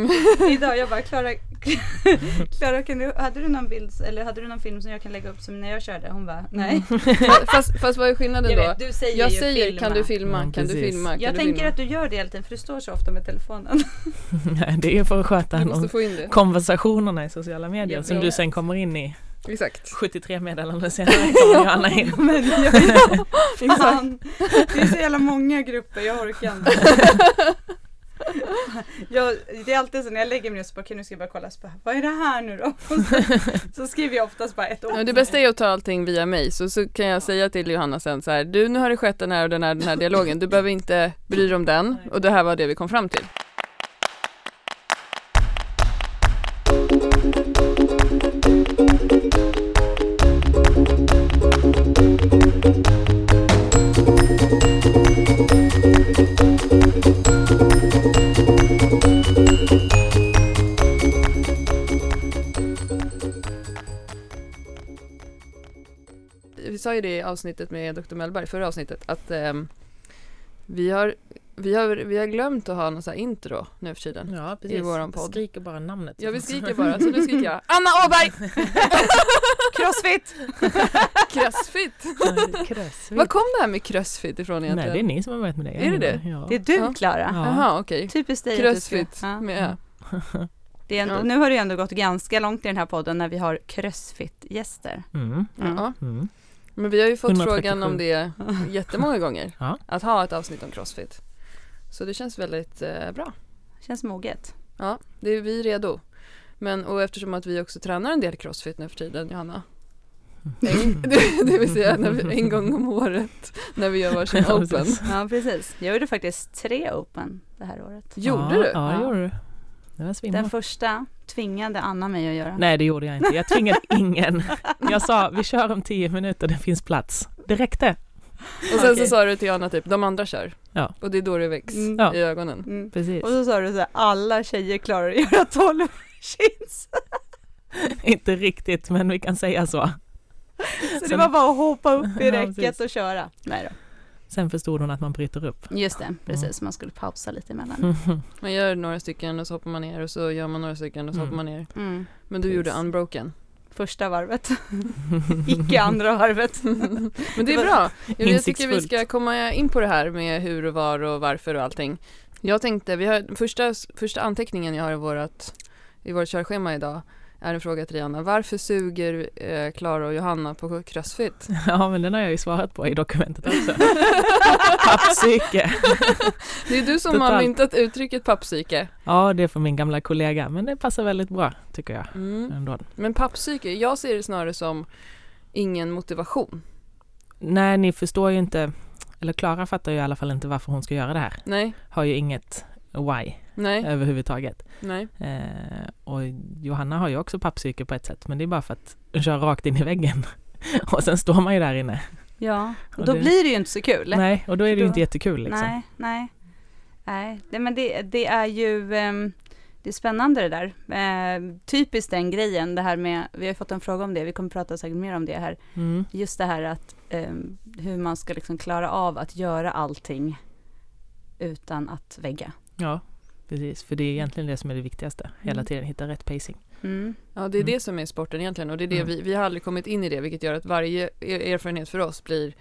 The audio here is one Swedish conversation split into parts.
idag. Jag bara, Klara, Klara kan du, hade du någon bild eller hade du någon film som jag kan lägga upp som när jag körde? Hon bara, nej. fast, fast vad är skillnaden Jag då? vet, du säger jag säger filma. kan du filma, Mm, kan du filma, kan Jag du tänker filma? att du gör det hela tiden för du står så ofta med telefonen. Nej, det är för att sköta om konversationerna i sociala medier som du sen kommer in i Exakt. 73 meddelanden senare kommer Johanna in. Men jag, fan, det är så jävla många grupper, jag orkar inte. Jag, det är alltid så när jag lägger mig ner så bara, okej nu ska jag bara kolla, så bara, vad är det här nu då? Och så, så skriver jag oftast bara ett ord. Ja, det bästa är att ta allting via mig så, så kan jag säga till Johanna sen så här, du nu har det skett den här och den här, den här dialogen, du behöver inte bry dig om den och det här var det vi kom fram till. Sa ju det i avsnittet med Dr. Mellberg, förra avsnittet, att ehm, vi, har, vi, har, vi har glömt att ha någon så här intro nu för tiden. Ja, I våran podd. Skriker bara namnet. Ja vi skriker bara, så nu skriker jag Anna Åberg! Crossfit! Crossfit! Crossfit. Var kom det här med crossfit ifrån Nej, egentligen? det är ni som har varit med det. Är det det? Ja. Det är du Ja. Klara. Ja. Jaha okej. Typiskt dig Crossfit. Ja. Med, Det är ändå, Ja. Nu har det ändå gått ganska långt i den här podden när vi har crossfit-gäster. Mm. ja. Mm. Men vi har ju fått 137. frågan om det jättemånga gånger. Ja. Att ha ett avsnitt om crossfit. Så det känns väldigt eh, bra. Känns moget. Ja, det är vi redo. Men och eftersom att vi också tränar en del crossfit nu för tiden, Johanna. En, det, det vill säga när vi, en gång om året när vi gör varsin Ja, open. precis. Ja precis. Jag gjorde faktiskt tre open det här året. Gjorde ja, du? Ja, det Ja. gjorde du. Det. Den första tvingade Anna mig att göra. Nej, det gjorde jag inte. Jag tvingade ingen. Jag sa, vi kör om tio minuter, det finns plats. Det räckte. Och sen Okej. så sa du till Johanna typ, de andra kör. Ja. Och det är då det väcks Mm. I ögonen. Mm. Precis. Och så sa du så här, alla tjejer klarar att göra 12 chins. Inte riktigt, men vi kan säga så. Så det Sen- var bara att hoppa upp i räcket och köra. Nej då. Sen förstod hon att man bryter upp. Just det, precis. Man skulle pausa lite emellan. Man gör några stycken och så hoppar man ner och så gör man några stycken och så Mm. hoppar man ner. Mm. Men du Precis. gjorde unbroken. Första varvet, icke andra varvet. Men det är bra. Jag, jag tycker vi ska komma in på det här med hur och var och varför och allting. Jag tänkte, vi har, första, första anteckningen jag har i vårt, i vårt körschema idag är en fråga till Rihanna. Varför suger eh, Klara och Johanna på crossfit? Ja, men den har jag ju svarat på i dokumentet också. Pappsyke. Det är du som har Totalt. myntat uttrycket pappsyke. Ja, det är för min gamla kollega, men det passar väldigt bra tycker jag Mm. ändå. Men pappsyke, jag ser det snarare som ingen motivation. Nej, ni förstår ju inte, eller Klara fattar ju i alla fall inte varför hon ska göra det här. Nej, Har ju inget why nej, överhuvudtaget. nej. Eh, och Johanna har ju också pappsyke på ett sätt, men det är bara för att hon kör rakt in i väggen. och sen står man ju där inne. Ja, och Och då det- blir det ju inte så kul. Nej, och då är det ju Då- inte jättekul liksom. Nej, nej. Nej, det, men det, det är ju ehm, det är spännande det där. Eh, typiskt den grejen, det här med, vi har ju fått en fråga om det, vi kommer prata säkert mer om det här. Mm. Just det här att ehm, hur man ska liksom klara av att göra allting utan att vägga. Ja, precis. För det är egentligen det som är det viktigaste. Hela Mm. tiden hitta rätt pacing. Mm. Ja, det är Mm. det som är sporten egentligen och det är det Mm. vi, vi har aldrig kommit in i det vilket gör att varje er- erfarenhet för oss blir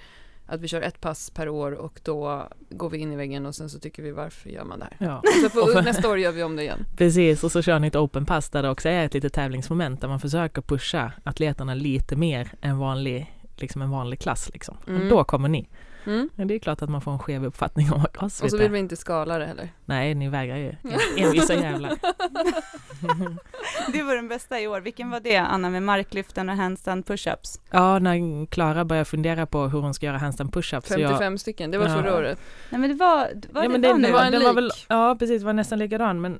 att vi kör ett pass per år och då går vi in i väggen och sen så tycker vi varför gör man det här? Ja, så för- nästa år gör vi om det igen. precis. Och så kör ni ett open pass där det också är ett litet tävlingsmoment där man försöker pusha atleterna lite mer än vanlig, liksom en vanlig klass liksom. Mm. Och då kommer ni. Mm. Men det är klart att man får en skev uppfattning om vad Och crossfit så vill är. vi inte skala det heller. Nej, ni vägrar ju. Envisa jävlar. Det var den bästa i år. Vilken var det, Anna, med marklyften och handstand pushups? Ja, när Klara börjar fundera på hur hon ska göra handstand push-ups. så 55 jag, stycken, det var Ja. förra året. Nej men det var, var ja, det men var det, nu? det var, en den var väl, ja, precis, det var nästan likadan. Men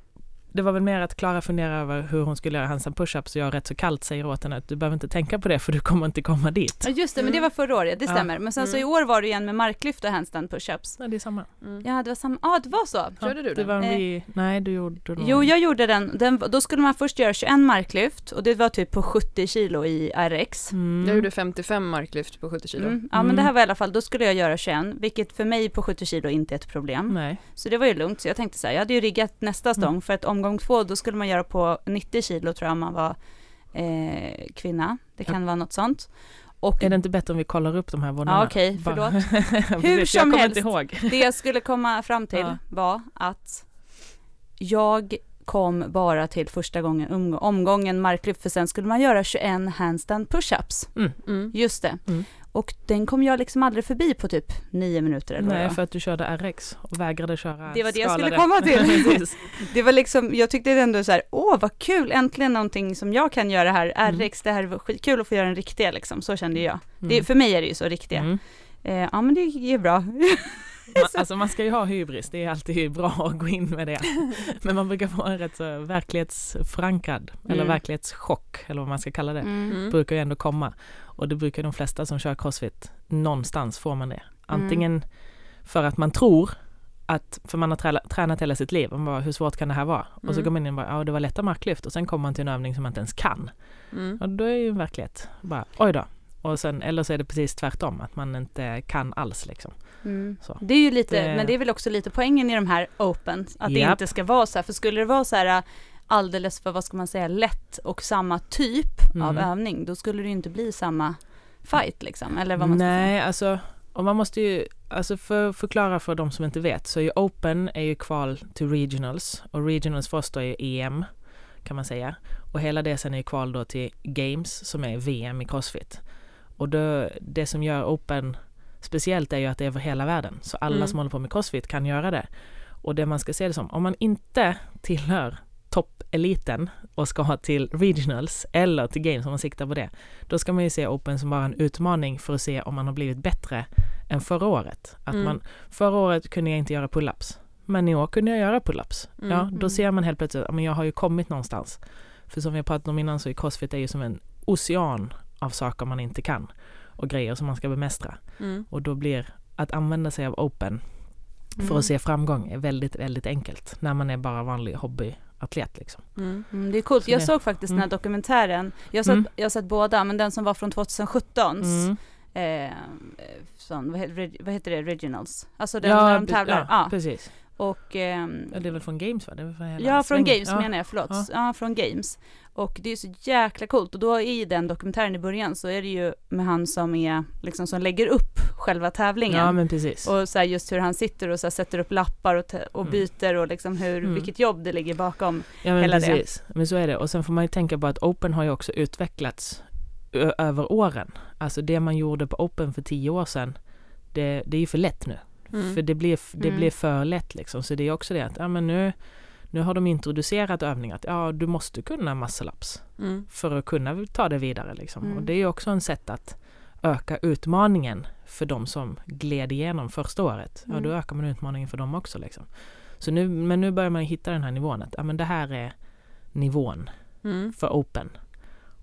det var väl mer att Klara funderar över hur hon skulle göra handstand push-ups och jag rätt så kallt säger åt henne att du behöver inte tänka på det för du kommer inte komma dit. Ja just det, men det Mm. var förra året, det Ja. stämmer. Men sen så i Mm. år var det igen med marklyft och handstand pushups. Nej, det är samma. Mm. Ja, det var samma, ja det var så. Körde du Det den? var en Eh. re... Nej, du gjorde nog... Jo, jag gjorde den. den. Då skulle man först göra 21 marklyft och det var typ på 70 kilo i RX. Mm. Jag gjorde 55 marklyft på 70 kilo. Mm. Ja men det här var i alla fall, då skulle jag göra 21, vilket för mig på 70 kilo inte är ett problem. Nej. Så det var ju lugnt, så jag tänkte så här, jag hade ju riggat nästa stång Mm. för att omgång omgång två, då skulle man göra på 90 kilo tror jag om man var eh, kvinna. Det kan vara något sånt. Och Är det inte bättre om vi kollar upp de här våningarna? Ja, okej, Bara- förlåt. Hur som jag kommer helst. inte ihåg. det jag skulle komma fram till Ja. var att jag kom bara till första gången, omg- omgången marklyft, för sen skulle man göra 21 handstand pushups. Mm. Just det. Mm. Och den kom jag liksom aldrig förbi på typ nio minuter eller det Nej, för att du körde RX och vägrade köra Det var det jag skulle skalade. komma till. Det var liksom, jag tyckte ändå så här, åh vad kul, äntligen någonting som jag kan göra här, Mm. RX, det här var skitkul att få göra en riktiga liksom, så kände jag. Det, Mm. för mig är det ju så, riktiga. Mm. Eh, ja men det är bra. Man, alltså man ska ju ha hybris, det är alltid bra att gå in med det. Men man brukar få en rätt så verklighetsförankrad, eller Mm. verklighetschock, eller vad man ska kalla det. Mm. brukar ju ändå komma. Och det brukar de flesta som kör crossfit, någonstans får man det. Antingen för att man tror att, för man har trä- tränat hela sitt liv, man bara, hur svårt kan det här vara? Och så Mm. går man in och bara, ja det var lätta marklyft och sen kommer man till en övning som man inte ens kan. Mm. Och då är ju en verklighet, bara oj då. Och sen, eller så är det precis tvärtom, att man inte kan alls liksom. Mm. Så. Det är ju lite, Det- men det är väl också lite poängen i de här open, att det Japp. inte ska vara så här, för skulle det vara så här alldeles för, vad ska man säga, lätt och samma typ av Mm. övning, då skulle det ju inte bli samma fight liksom, eller vad man ska Nej, alltså, och man måste ju, alltså för att förklara för de som inte vet, så är ju Open är ju kval till Regionals och Regionals för oss då är EM kan man säga. Och hela det sen är ju kval då till Games som är VM i Crossfit. Och då, det som gör Open speciellt är ju att det är över hela världen. Så alla Mm. som håller på med Crossfit kan göra det. Och det man ska se det som, om man inte tillhör toppeliten och ska ha till regionals eller till games om man siktar på det, då ska man ju se Open som bara en utmaning för att se om man har blivit bättre än förra året. Att Mm. man, förra året kunde jag inte göra pull-ups, men i år kunde jag göra pull-ups. Mm. Ja, då Mm. ser man helt plötsligt, men jag har ju kommit någonstans. För som vi har pratat om innan så är crossfit är ju som en ocean av saker man inte kan och grejer som man ska bemästra. Mm. Och då blir att använda sig av open för Mm. att se framgång är väldigt, väldigt enkelt när man är bara vanlig hobbyatlet liksom. Mm. Mm, det är coolt. Så Jag det- såg faktiskt den här mm. dokumentären. Jag har, sett, Mm. jag har sett båda, men den som var från 2017. Mm. Eh, sån, vad, heter, det, Regionals? Alltså den Ja, när de tävlar. ja, Ja, precis. Och, ehm, Ja, det är väl från Games va? Det är från hela ja, från. Games ja. menar jag, förlåt. Ja. Ja. från Games. Och det är så jäkla coolt. Och då i den dokumentären i början så är det ju med han som är, liksom som lägger upp själva tävlingen. Ja men precis. Och så här just hur han sitter och så här sätter upp lappar och, och Mm. byter och liksom hur, Mm. vilket jobb det ligger bakom. ja men hela det. precis. Men så är det. Och sen får man ju tänka på att Open har ju också utvecklats över åren. Alltså det man gjorde på Open för tio år sedan, det, det är ju för lätt nu. Mm. För det blir, det Mm. blir för lätt liksom. Så det är också det att, ja men nu, nu har de introducerat övningar att ja, du måste kunna muscle-ups Mm. för att kunna ta det vidare liksom. Mm. Och det är också en sätt att öka utmaningen för de som gled igenom första året. Ja, då Mm. ökar man utmaningen för dem också liksom. Så nu, men nu börjar man hitta den här nivån att, ja men det här är nivån Mm. för open.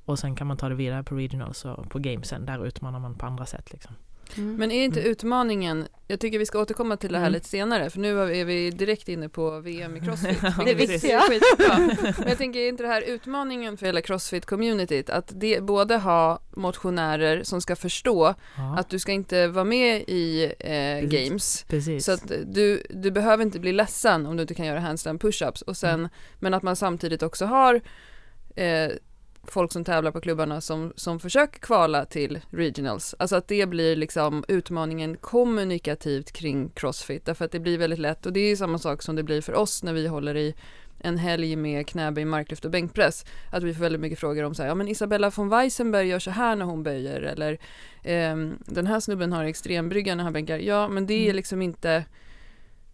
Och sen kan man ta det vidare på regionals och på gamesen. Där utmanar man på andra sätt liksom. Men är inte Mm. utmaningen, jag tycker vi ska återkomma till det här Mm. lite senare, för nu är vi direkt inne på VM i Crossfit. Det är viktigt. är skitbra. Men jag tänker, är inte det här utmaningen för hela Crossfit-communityt, att det både ha motionärer som ska förstå Ja, att du ska inte vara med i eh, Precis. games, precis. så att du, du behöver inte bli ledsen om du inte kan göra handstand push-ups, och sen, Mm. men att man samtidigt också har eh, folk som tävlar på klubbarna som, som försöker kvala till regionals. Alltså att det blir liksom utmaningen kommunikativt kring crossfit, därför att det blir väldigt lätt, och det är samma sak som det blir för oss när vi håller i en helg med knäböj, marklyft och bänkpress, att vi får väldigt mycket frågor om så här, ja men Isabella von Weissenberg gör så här när hon böjer, eller ehm, den här snubben har extrembrygga när han bänkar, ja men det är Mm. liksom inte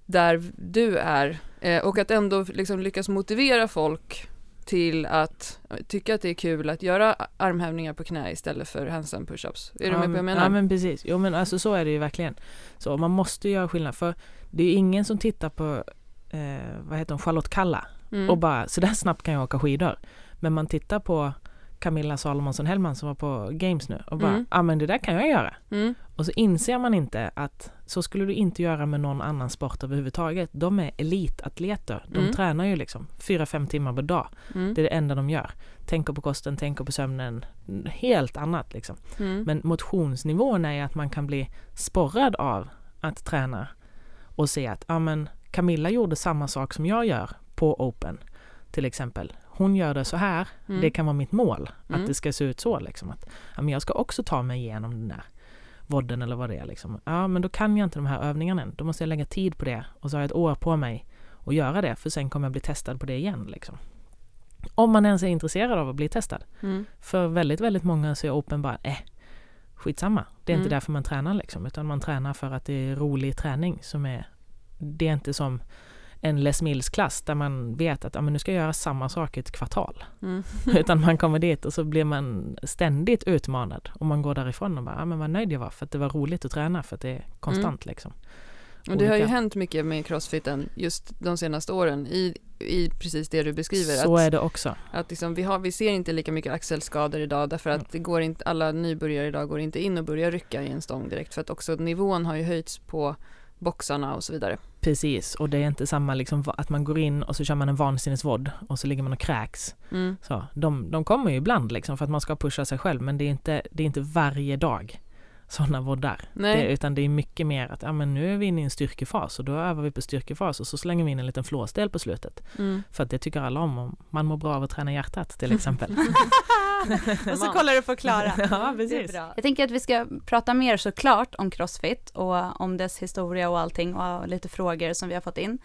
där du är, eh, och att ändå liksom lyckas motivera folk till att tycka att det är kul att göra armhävningar på knä istället för handstand push-ups. Är du med på vad jag menar? Ja men precis. Jo men alltså så är det ju verkligen. Så man måste göra skillnad. För det är ingen som tittar på, eh, vad heter hon, Charlotte Kalla Mm. och bara så där snabbt kan jag åka skidor. Men man tittar på Camilla Salomonsson Hellman som var på Games nu och bara, ja Mm. ah, men det där kan jag göra. Mm. Och så inser man inte att så skulle du inte göra med någon annan sport överhuvudtaget. De är elitatleter. De Mm. tränar ju liksom fyra, fem timmar per dag. Mm. Det är det enda de gör. Tänker på kosten, tänker på sömnen. Helt annat liksom. Mm. Men motionsnivån är att man kan bli sporrad av att träna och se att ja, men Camilla gjorde samma sak som jag gör på Open. till exempel. Hon gör det så här, Mm. det kan vara mitt mål. Mm. Att det ska se ut så liksom. Att, ja, men jag ska också ta mig igenom den där vodden eller vad det är liksom. Ja men då kan jag inte de här övningarna än. Då måste jag lägga tid på det och så har jag ett år på mig att göra det för sen kommer jag bli testad på det igen liksom. Om man ens är intresserad av att bli testad. Mm. För väldigt, väldigt många så är open bara, eh, skitsamma. Det är inte Mm. därför man tränar liksom, utan man tränar för att det är rolig träning som är, det är inte som en Les Mills klass där man vet att ja, men nu ska jag göra samma sak i ett kvartal. Mm. Utan man kommer dit och så blir man ständigt utmanad och man går därifrån och bara, ja men vad nöjd jag var för att det var roligt att träna för att det är konstant liksom. Och det har ju hänt mycket med crossfiten just de senaste åren i, i precis det du beskriver. Så att, är det också. att liksom, vi, har, vi ser inte lika mycket axelskador idag därför att det går inte, alla nybörjare idag går inte in och börjar rycka i en stång direkt för att också nivån har ju höjts på boxarna och så vidare. Precis, och det är inte samma liksom att man går in och så kör man en vansinnesvodd och så ligger man och kräks. Mm. Så, de, de kommer ju ibland liksom för att man ska pusha sig själv men det är inte, det är inte varje dag sådana voddar. Det, utan det är mycket mer att ja, men nu är vi inne i en styrkefas och då övar vi på styrkefas och så slänger vi in en liten flåsdel på slutet. Mm. För att det tycker alla om man mår bra av att träna hjärtat till exempel. och så kollar du på Klara. ja, precis. Jag tänker att vi ska prata mer såklart om Crossfit och om dess historia och allting och lite frågor som vi har fått in.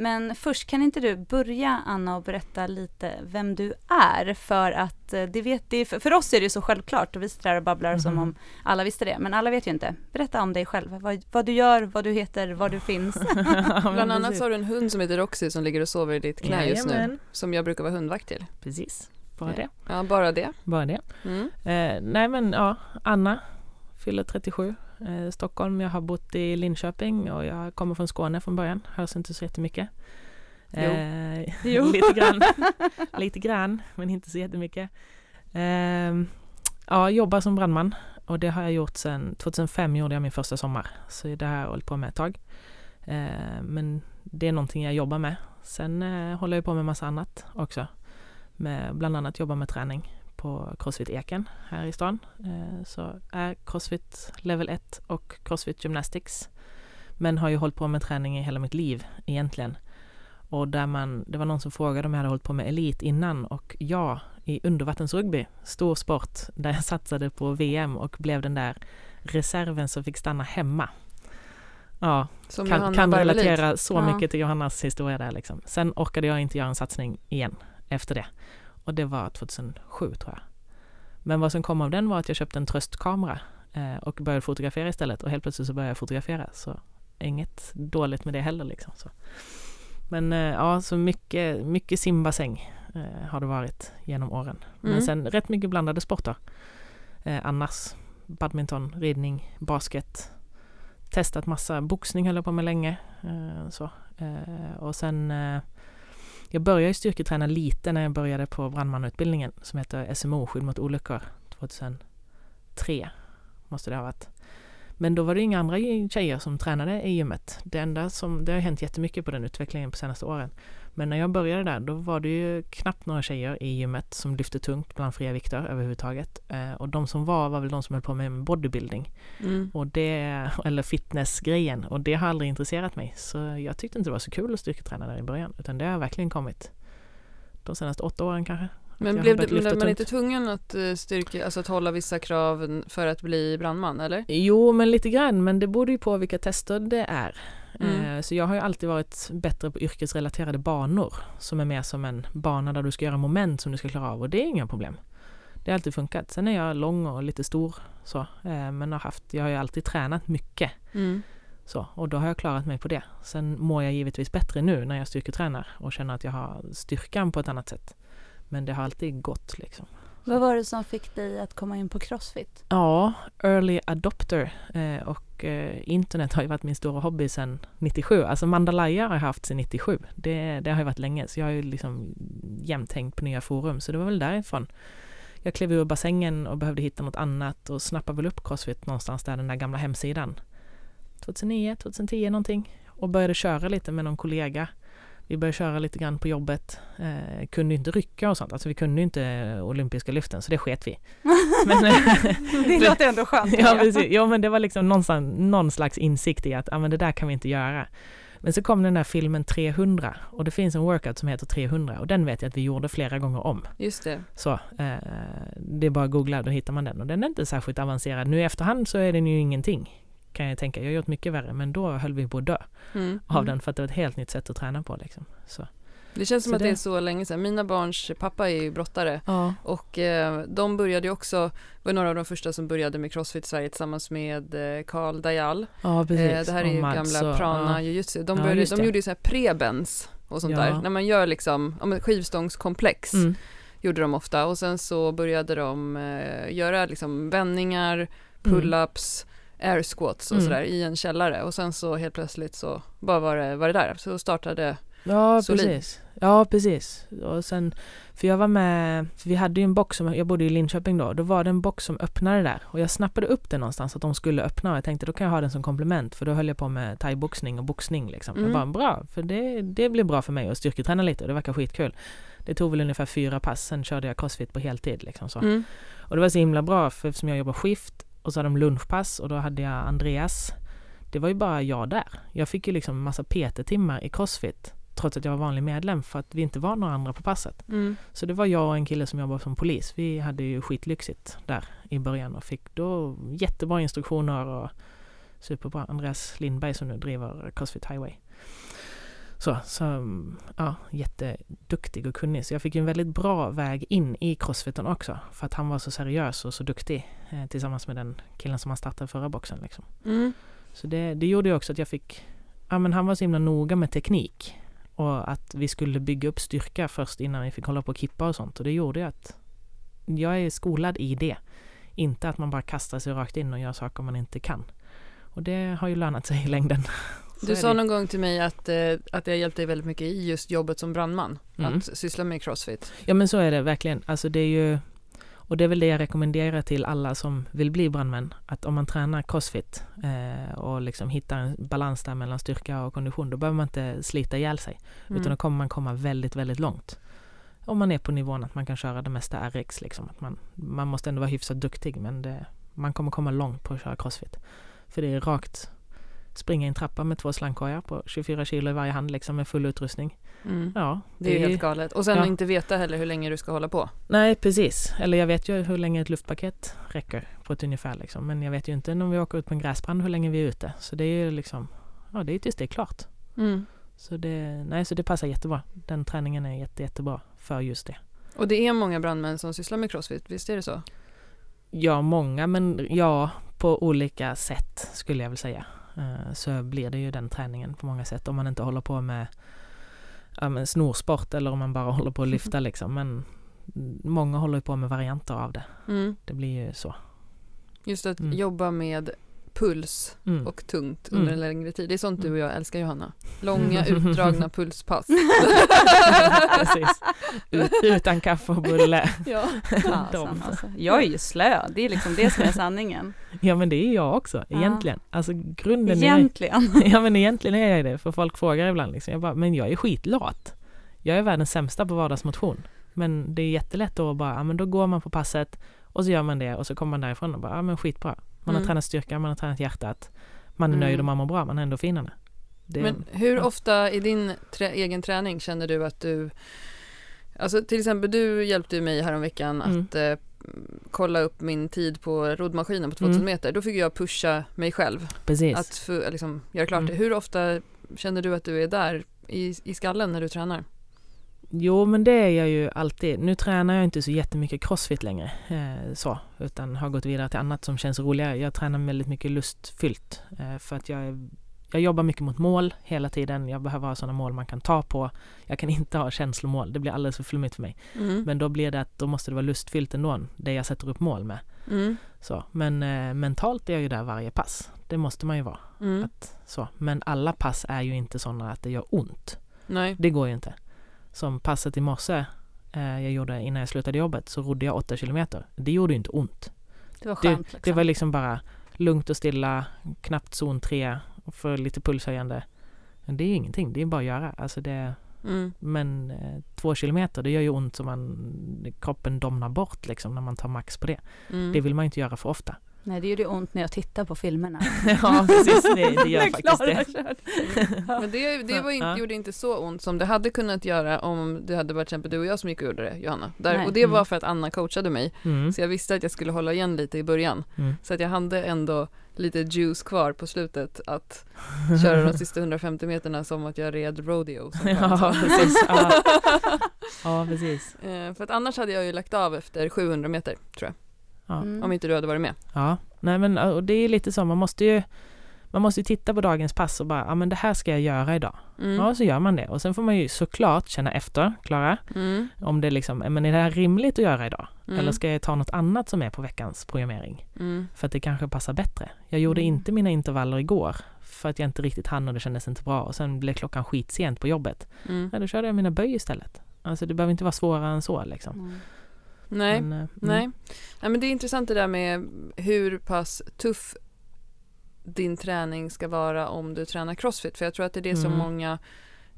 Men först kan inte du börja Anna och berätta lite vem du är för att eh, det vet, det, för oss är det så självklart och vi sitter här och babblar som Mhm. om alla visste det. Men alla vet ju inte. Berätta om dig själv, vad, vad du gör, vad du heter, var du finns. Bland annat så har du en hund som heter Roxy som ligger och sover i ditt knä just nu. Som jag brukar vara hundvakt till. Precis, bara det. Ja, bara det. Bara det. Mm. Eh, nej men ja, Anna fyller 37, eh, Stockholm. Jag har bott i Linköping och jag kommer från Skåne från början. Hörs inte så jättemycket. Jo. Eh, Jo. lite grann, lite grann, men inte så jättemycket. Eh, ja, jobbar som brandman och det har jag gjort sedan 2005 gjorde jag min första sommar. Så det har jag hållit på med ett tag. Eh, men det är någonting jag jobbar med. Sen eh, håller jag på med massa annat också. Med, bland annat jobba med träning på Crossfit Eken här i stan. Eh, så är Crossfit Level 1 och Crossfit Gymnastics. Men har ju hållit på med träning i hela mitt liv egentligen. Och där man, det var någon som frågade om jag hade hållit på med elit innan och ja, i undervattensrugby, stor sport, där jag satsade på VM och blev den där reserven som fick stanna hemma. Ja, Som kan, Johanna kan relatera så Ja. mycket till Johannas historia där liksom. Sen orkade jag inte göra en satsning igen efter det. Och det var 2007 tror jag. Men vad som kom av den var att jag köpte en tröstkamera eh, och började fotografera istället. Och helt plötsligt så började jag fotografera. Så inget dåligt med det heller liksom. Så. Men eh, ja, så mycket, mycket simbassäng eh, har det varit genom åren. Men Mm. sen rätt mycket blandade sporter. Eh, annars badminton, ridning, basket. Testat massa, boxning höll jag på med länge. Eh, så. Eh, och sen jag började ju styrketräna lite när jag började på brandmanutbildningen som heter SMO, skydd mot olyckor, 2003 måste det ha varit. Men då var det inga andra tjejer som tränade i gymmet. Det enda som, det har hänt jättemycket på den utvecklingen på senaste åren. Men när jag började där, då var det ju knappt några tjejer i gymmet som lyfte tungt bland fria vikter överhuvudtaget. Eh, och de som var, var väl de som höll på med bodybuilding. Mm. Och det, eller fitnessgrejen. Och det har aldrig intresserat mig. Så jag tyckte inte det var så kul att styrketräna där i början. Utan det har verkligen kommit de senaste åtta åren kanske. Men blev det, men man inte tvungen att eh, styrka, alltså att hålla vissa krav för att bli brandman eller? Jo, men lite grann. Men det beror ju på vilka tester det är. Mm. Eh, Så jag har ju alltid varit bättre på yrkesrelaterade banor. Som är mer som en bana där du ska göra moment som du ska klara av. Och det är inga problem. Det har alltid funkat. Sen är jag lång och lite stor så. eh, Men har haft, jag har ju alltid tränat mycket. Mm. Så, och då har jag klarat mig på det. Sen mår jag givetvis bättre nu när jag styrketränar och känner att jag har styrkan på ett annat sätt. Men det har alltid gått liksom. vad var det som fick dig att komma in på Crossfit? Ja, early adopter eh, och eh, internet har ju varit min stora hobby sedan 97. Alltså Mandalaya har jag haft sedan 97. Det, det har ju varit länge så jag har ju liksom jämt hängt på nya forum så det var väl därifrån. Jag klev ur bassängen och behövde hitta något annat och snappade väl upp Crossfit någonstans där, den där gamla hemsidan. 2009, 2010 någonting och började köra lite med någon kollega. Vi började köra lite grann på jobbet. Eh, kunde inte rycka och sånt. Alltså vi kunde inte olympiska lyften så det sket vi. Men, Det låter ändå skönt. ja, precis. ja men det var liksom någonstans, någon slags insikt i att ah, men det där kan vi inte göra. Men så kom den där filmen 300 och det finns en workout som heter 300 och den vet jag att vi gjorde flera gånger om. Just det. Så eh, det är bara att googla, då hittar man den och den är inte särskilt avancerad. Nu i efterhand så är den ju ingenting kan jag tänka. Jag har gjort mycket värre men då höll vi på att dö Mm. av Mm. den för att det var ett helt nytt sätt att träna på liksom. Så. Det känns som Så att det är det- så länge sedan. Mina barns pappa är ju brottare Ja. och eh, de började ju också, var några av de första som började med Crossfit Sverige tillsammans med eh, Karl Dajal. ja, precis. Eh, det här är Och ju gamla och- prana ja. jujutsu. De, Ja, började, just de gjorde ju så här prebens och sånt Ja. där. När man gör liksom, ja, skivstångskomplex Mm. gjorde de ofta och sen så började de eh, göra liksom vändningar, Mm. Air squats och Mm. sådär i en källare och sen så helt plötsligt så bara var det, var det där. Så startade, Ja, Solid. precis. Ja, precis. Och sen, för jag var med, för vi hade ju en box som, jag bodde i Linköping då, då var det en box som öppnade där och jag snappade upp den någonstans att de skulle öppna och jag tänkte då kan jag ha den som komplement för då höll jag på med thaiboxning och boxning liksom. Mm. Jag bara bra, för det, det blir bra för mig att styrketräna lite och det verkar skitkul. Det tog väl ungefär fyra pass, sen körde jag crossfit på heltid liksom så. mm, Och det var så himla bra för eftersom jag jobbar skift och så hade de lunchpass och då hade jag Andreas. Det var ju bara jag där. Jag fick ju liksom massa PT-timmar i crossfit trots att jag var vanlig medlem för att vi inte var några andra på passet. mm, Så det var jag och en kille som jobbade som polis. Vi hade ju skitlyxigt där i början och fick då jättebra instruktioner och superbra. Andreas Lindberg som nu driver Crossfit Highway. Så, så ja, jätteduktig och kunnig. Så jag fick en väldigt bra väg in i crossfiten också. För att han var så seriös och så duktig eh, tillsammans med den killen som han startade förra boxen. Liksom. mm, Så det, det gjorde ju också att jag fick, ja men han var så himla noga med teknik. Och att vi skulle bygga upp styrka först innan vi fick hålla på och kippa och sånt. Och det gjorde ju att jag är skolad i det. Inte att man bara kastar sig rakt in och gör saker man inte kan. Och det har ju lönat sig i längden. Du sa det. någon gång till mig att, eh, att det har hjälpt dig väldigt mycket i just jobbet som brandman. Mm. Att syssla med crossfit. Ja men så är det verkligen. Alltså det är ju och det är väl det jag rekommenderar till alla som vill bli brandmän. Att om man tränar crossfit eh, och liksom hittar en balans där mellan styrka och kondition, då behöver man inte slita ihjäl sig. Mm. Utan då kommer man komma väldigt, väldigt långt. Om man är på nivån att man kan köra det mesta RX liksom. Att man, man måste ändå vara hyfsat duktig men det, man kommer komma långt på att köra crossfit. För det är rakt springa i en trappa med två slangkorgar på 24 kilo i varje hand liksom med full utrustning. Mm. Ja, Det är ju helt galet. Och sen Ja. inte veta heller hur länge du ska hålla på. Nej, precis. Eller jag vet ju hur länge ett luftpaket räcker på ett ungefär liksom. Men jag vet ju inte när vi åker ut på en gräsbrand hur länge vi är ute. Så det är ju liksom, ja det är tills det är klart. Mm. Så det, nej, så det passar jättebra. Den träningen är jätte, jättebra för just det. Och det är många brandmän som sysslar med crossfit, visst är det så? Ja, många, men ja, på olika sätt skulle jag väl säga. Eh, Så blir det ju den träningen på många sätt. Om man inte håller på med men snorsport eller om man bara håller på att lyfta liksom. Men många håller ju på med varianter av det. Mm. Det blir ju så. Just att Mm. jobba med puls Mm. och tungt Mm. under en längre tid. Det är sånt du och Mm. jag älskar Johanna. Långa utdragna pulspass. Precis. Ut, utan kaffe och bulle. ja. Fasen, alltså. Jag är ju slö, det är liksom det som är sanningen. Ja men det är jag också Ja. egentligen. Alltså grunden är Egentligen. Ja men egentligen är jag det, för folk frågar ibland liksom. Jag bara, men jag är skitlat. Jag är världens sämsta på vardagsmotion. Men det är jättelätt då att bara, ja men då går man på passet och så gör man det och så kommer man därifrån och bara, ja men skitbra. Man har Mm. tränat styrka, man har tränat hjärtat. Man är Mm. nöjd och man mår bra, man har endorfinerna. Det, Men hur ja. ofta i din trä- egen träning känner du att du Alltså till exempel du hjälpte ju mig häromveckan Mm. att eh, kolla upp min tid på roddmaskinen på 2000 Mm. meter. Då fick jag pusha mig själv Precis. att liksom, göra klart Mm. det. Hur ofta känner du att du är där i, i skallen när du tränar? Jo, men det är jag ju alltid. Nu tränar jag inte så jättemycket crossfit längre, eh, så, utan har gått vidare till annat som känns roligare. Jag tränar väldigt mycket lustfyllt eh, för att jag, är- jag jobbar mycket mot mål hela tiden. Jag behöver ha sådana mål man kan ta på. Jag kan inte ha känslomål, det blir alldeles för flummigt för mig. Mm. Men då blir det att då måste det vara lustfyllt ändå, det jag sätter upp mål med. Mm. Så, men eh, mentalt är jag ju där varje pass. Det måste man ju vara. Mm. Att, så. Men alla pass är ju inte sådana att det gör ont. Nej. Det går ju inte. Som passet i morse eh, jag gjorde innan jag slutade jobbet så rodde jag 8 kilometer. Det gjorde ju inte ont. Det var Det, skönt liksom. det var liksom bara lugnt och stilla, knappt zon 3 och för lite pulshöjande. Men det är ju ingenting, det är bara att göra. Alltså det, Mm. men eh, två kilometer, det gör ju ont så man, kroppen domnar bort liksom när man tar max på det. Mm. Det vill man inte göra för ofta. Nej, det gör det ont när jag tittar på filmerna. ja, precis. Det, det gör faktiskt det. Men det, det var inte, Ja. gjorde inte så ont som det hade kunnat göra om det hade varit till exempel du och jag som gick och gjorde det, Johanna. Där, Nej. och det var Mm. för att Anna coachade mig, Mm. så jag visste att jag skulle hålla igen lite i början. Mm. Så att jag hade ändå lite juice kvar på slutet att köra de sista 150 meterna som att jag red rodeo. Ja, precis. Ja. ja, precis. För att annars hade jag ju lagt av efter 700 meter, tror jag. Ja. Mm. Om inte du hade varit med. Ja, nej men och det är lite så, man måste ju man måste ju titta på dagens pass och bara, ja men det här ska jag göra idag. Mm. Ja, så gör man det. Och sen får man ju såklart känna efter, Klara, Mm. om det liksom, men är det här rimligt att göra idag? Mm. Eller ska jag ta något annat som är på veckans programmering? Mm. För att det kanske passar bättre. Jag gjorde Mm. inte mina intervaller igår för att jag inte riktigt hann och det kändes inte bra och sen blev klockan skitsent på jobbet. Mm. Ja, då körde jag mina böj istället. Alltså det behöver inte vara svårare än så liksom. Mm. Nej. Men, eh, mm. Nej. Nej, men det är intressant det där med hur pass tuff din träning ska vara om du tränar crossfit. För jag tror att det är det som Mm. många,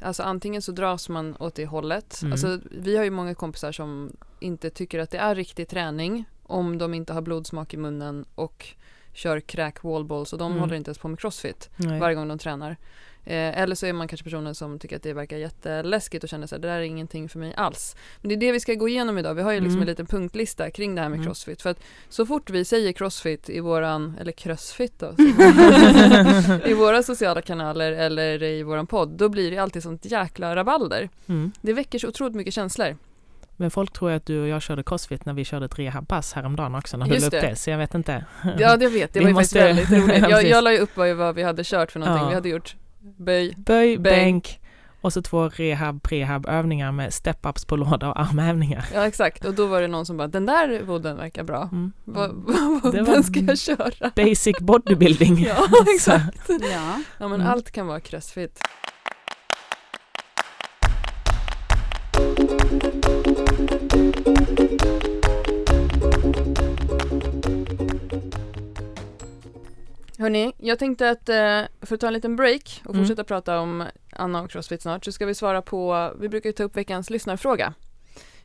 alltså antingen så dras man åt det hållet. Mm. Alltså vi har ju många kompisar som inte tycker att det är riktig träning om de inte har blodsmak i munnen och kör crack wallballs och de Mm. håller inte ens på med crossfit Nej. varje gång de tränar. Eh, eller så är man kanske personen som tycker att det verkar jätteläskigt och känner så här, det där är ingenting för mig alls. Men det är det vi ska gå igenom idag. Vi har ju liksom Mm. en liten punktlista kring det här med Mm. crossfit. För att så fort vi säger crossfit i våran, eller crossfit då, i våra sociala kanaler eller i våran podd, då blir det alltid sånt jäkla rabalder. Mm. Det väcker så otroligt mycket känslor. Men folk tror ju att du och jag körde crossfit när vi körde ett rehabpass häromdagen också, när du Just la upp det. det. Så jag vet inte. Ja, det vet, det Vi var ju måste- väldigt roligt. Jag, jag la ju upp vad, vad vi hade kört för någonting. Ja. Vi hade gjort böj, Böj, Bänk. bänk och så två rehab, prehab övningar med step-ups på låda och armhävningar. ja exakt. Och då var det någon som bara, den där vodden verkar bra. Mm. Det var- den ska jag köra. Basic bodybuilding. Ja, exakt. Ja. Ja, men Mm. allt kan vara crossfit. Hörni, jag tänkte att eh, för att ta en liten break och Mm. fortsätta prata om Anna och Crossfit snart så ska vi svara på, vi brukar ju ta upp veckans lyssnarfråga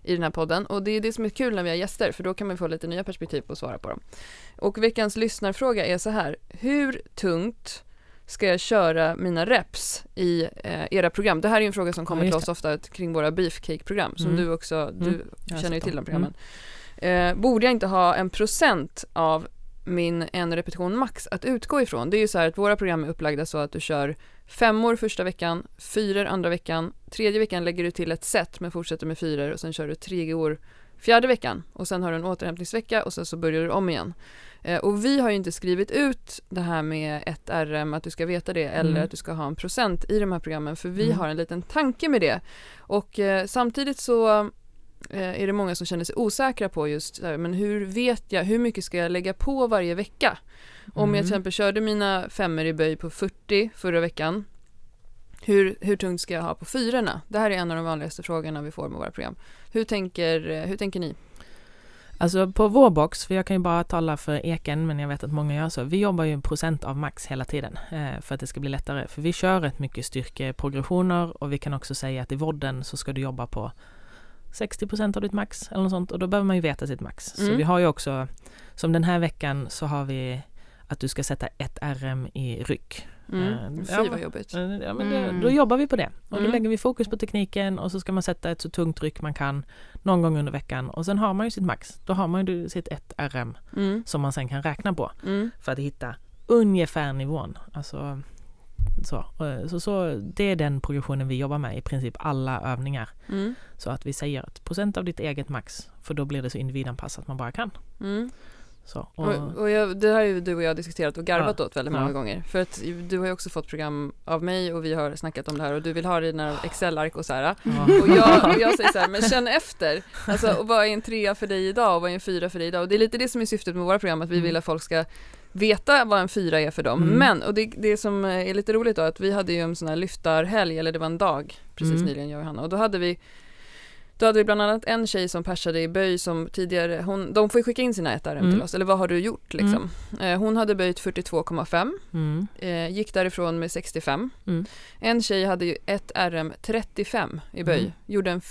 i den här podden och det är det som är kul när vi har gäster för då kan man få lite nya perspektiv på att svara på dem. Och veckans lyssnarfråga är så här, hur tungt ska jag köra mina reps i eh, era program? Det här är en fråga som kommer Ja, till oss ofta kring våra beefcake-program som Mm. du också, du Mm. Känner ju till de programmen. Eh, borde jag inte ha en procent av min en repetition max att utgå ifrån? Det är ju så här att våra program är upplagda så att du kör femmor första veckan, fyror andra veckan, tredje veckan lägger du till ett set men fortsätter med fyror och sen kör du treor fjärde veckan och sen har du en återhämtningsvecka och sen så börjar du om igen. Eh, och vi har ju inte skrivit ut det här med ett RM, att du ska veta det eller Mm. att du ska ha en procent i de här programmen för vi Mm. har en liten tanke med det. Och eh, samtidigt så är det många som känner sig osäkra på just här, men hur vet jag, hur mycket ska jag lägga på varje vecka? Om jag till Mm. exempel körde mina femmer i böj på 40 förra veckan, hur, hur tungt ska jag ha på fyrorna? Det här är en av de vanligaste frågorna vi får med våra program. Hur tänker, eh, hur tänker ni? Alltså på vår box, för jag kan ju bara tala för Eken, men jag vet att många gör så. Vi jobbar ju en procent av max hela tiden eh, för att det ska bli lättare. För vi kör rätt mycket styrkeprogressioner och vi kan också säga att i vodden så ska du jobba på 60 procent av ditt max eller något sånt och då behöver man ju veta sitt max. Så Mm. vi har ju också, som den här veckan så har vi att du ska sätta ett RM i ryck. Mm. Eh, Fy vad jobbigt. Eh, Ja, men Mm. det, då jobbar vi på det. Och då Mm. lägger vi fokus på tekniken och så ska man sätta ett så tungt tryck man kan någon gång under veckan och sen har man ju sitt max. Då har man ju sitt 1 RM Mm. som man sen kan räkna på Mm. för att hitta ungefär nivån. Alltså, så. Och Så, så, det är den progressionen vi jobbar med i princip alla övningar. Mm. Så att vi säger ett procent av ditt eget max för då blir det så individanpassat man bara kan. Mm. Så, och, Och, och jag, det har ju du och jag diskuterat och garvat Ja. åt väldigt många Ja. gånger. För att du har ju också fått program av mig och vi har snackat om det här och du vill ha dina Excel-ark och så här. ja. Och jag, och jag säger så här, men känn efter. Alltså, och vad är en trea för dig idag och vad är en fyra för dig idag? Och det är lite det som är syftet med våra program, att vi Mm. vill att folk ska veta vad en fyra är för dem. Mm. Men, och det, det som är lite roligt då, att vi hade ju en sån här lyftarhelg, eller det var en dag precis Mm. nyligen, jag och Hanna, och då hade vi då hade vi bland annat en tjej som persade i böj som tidigare, hon, de får ju skicka in sina 1 RM till Mm. oss, eller vad har du gjort liksom? Eh, hon hade böjt 42,5, Mm. eh, gick därifrån med 65. Mm. En tjej hade ju ett RM 35 i böj, Mm. gjorde en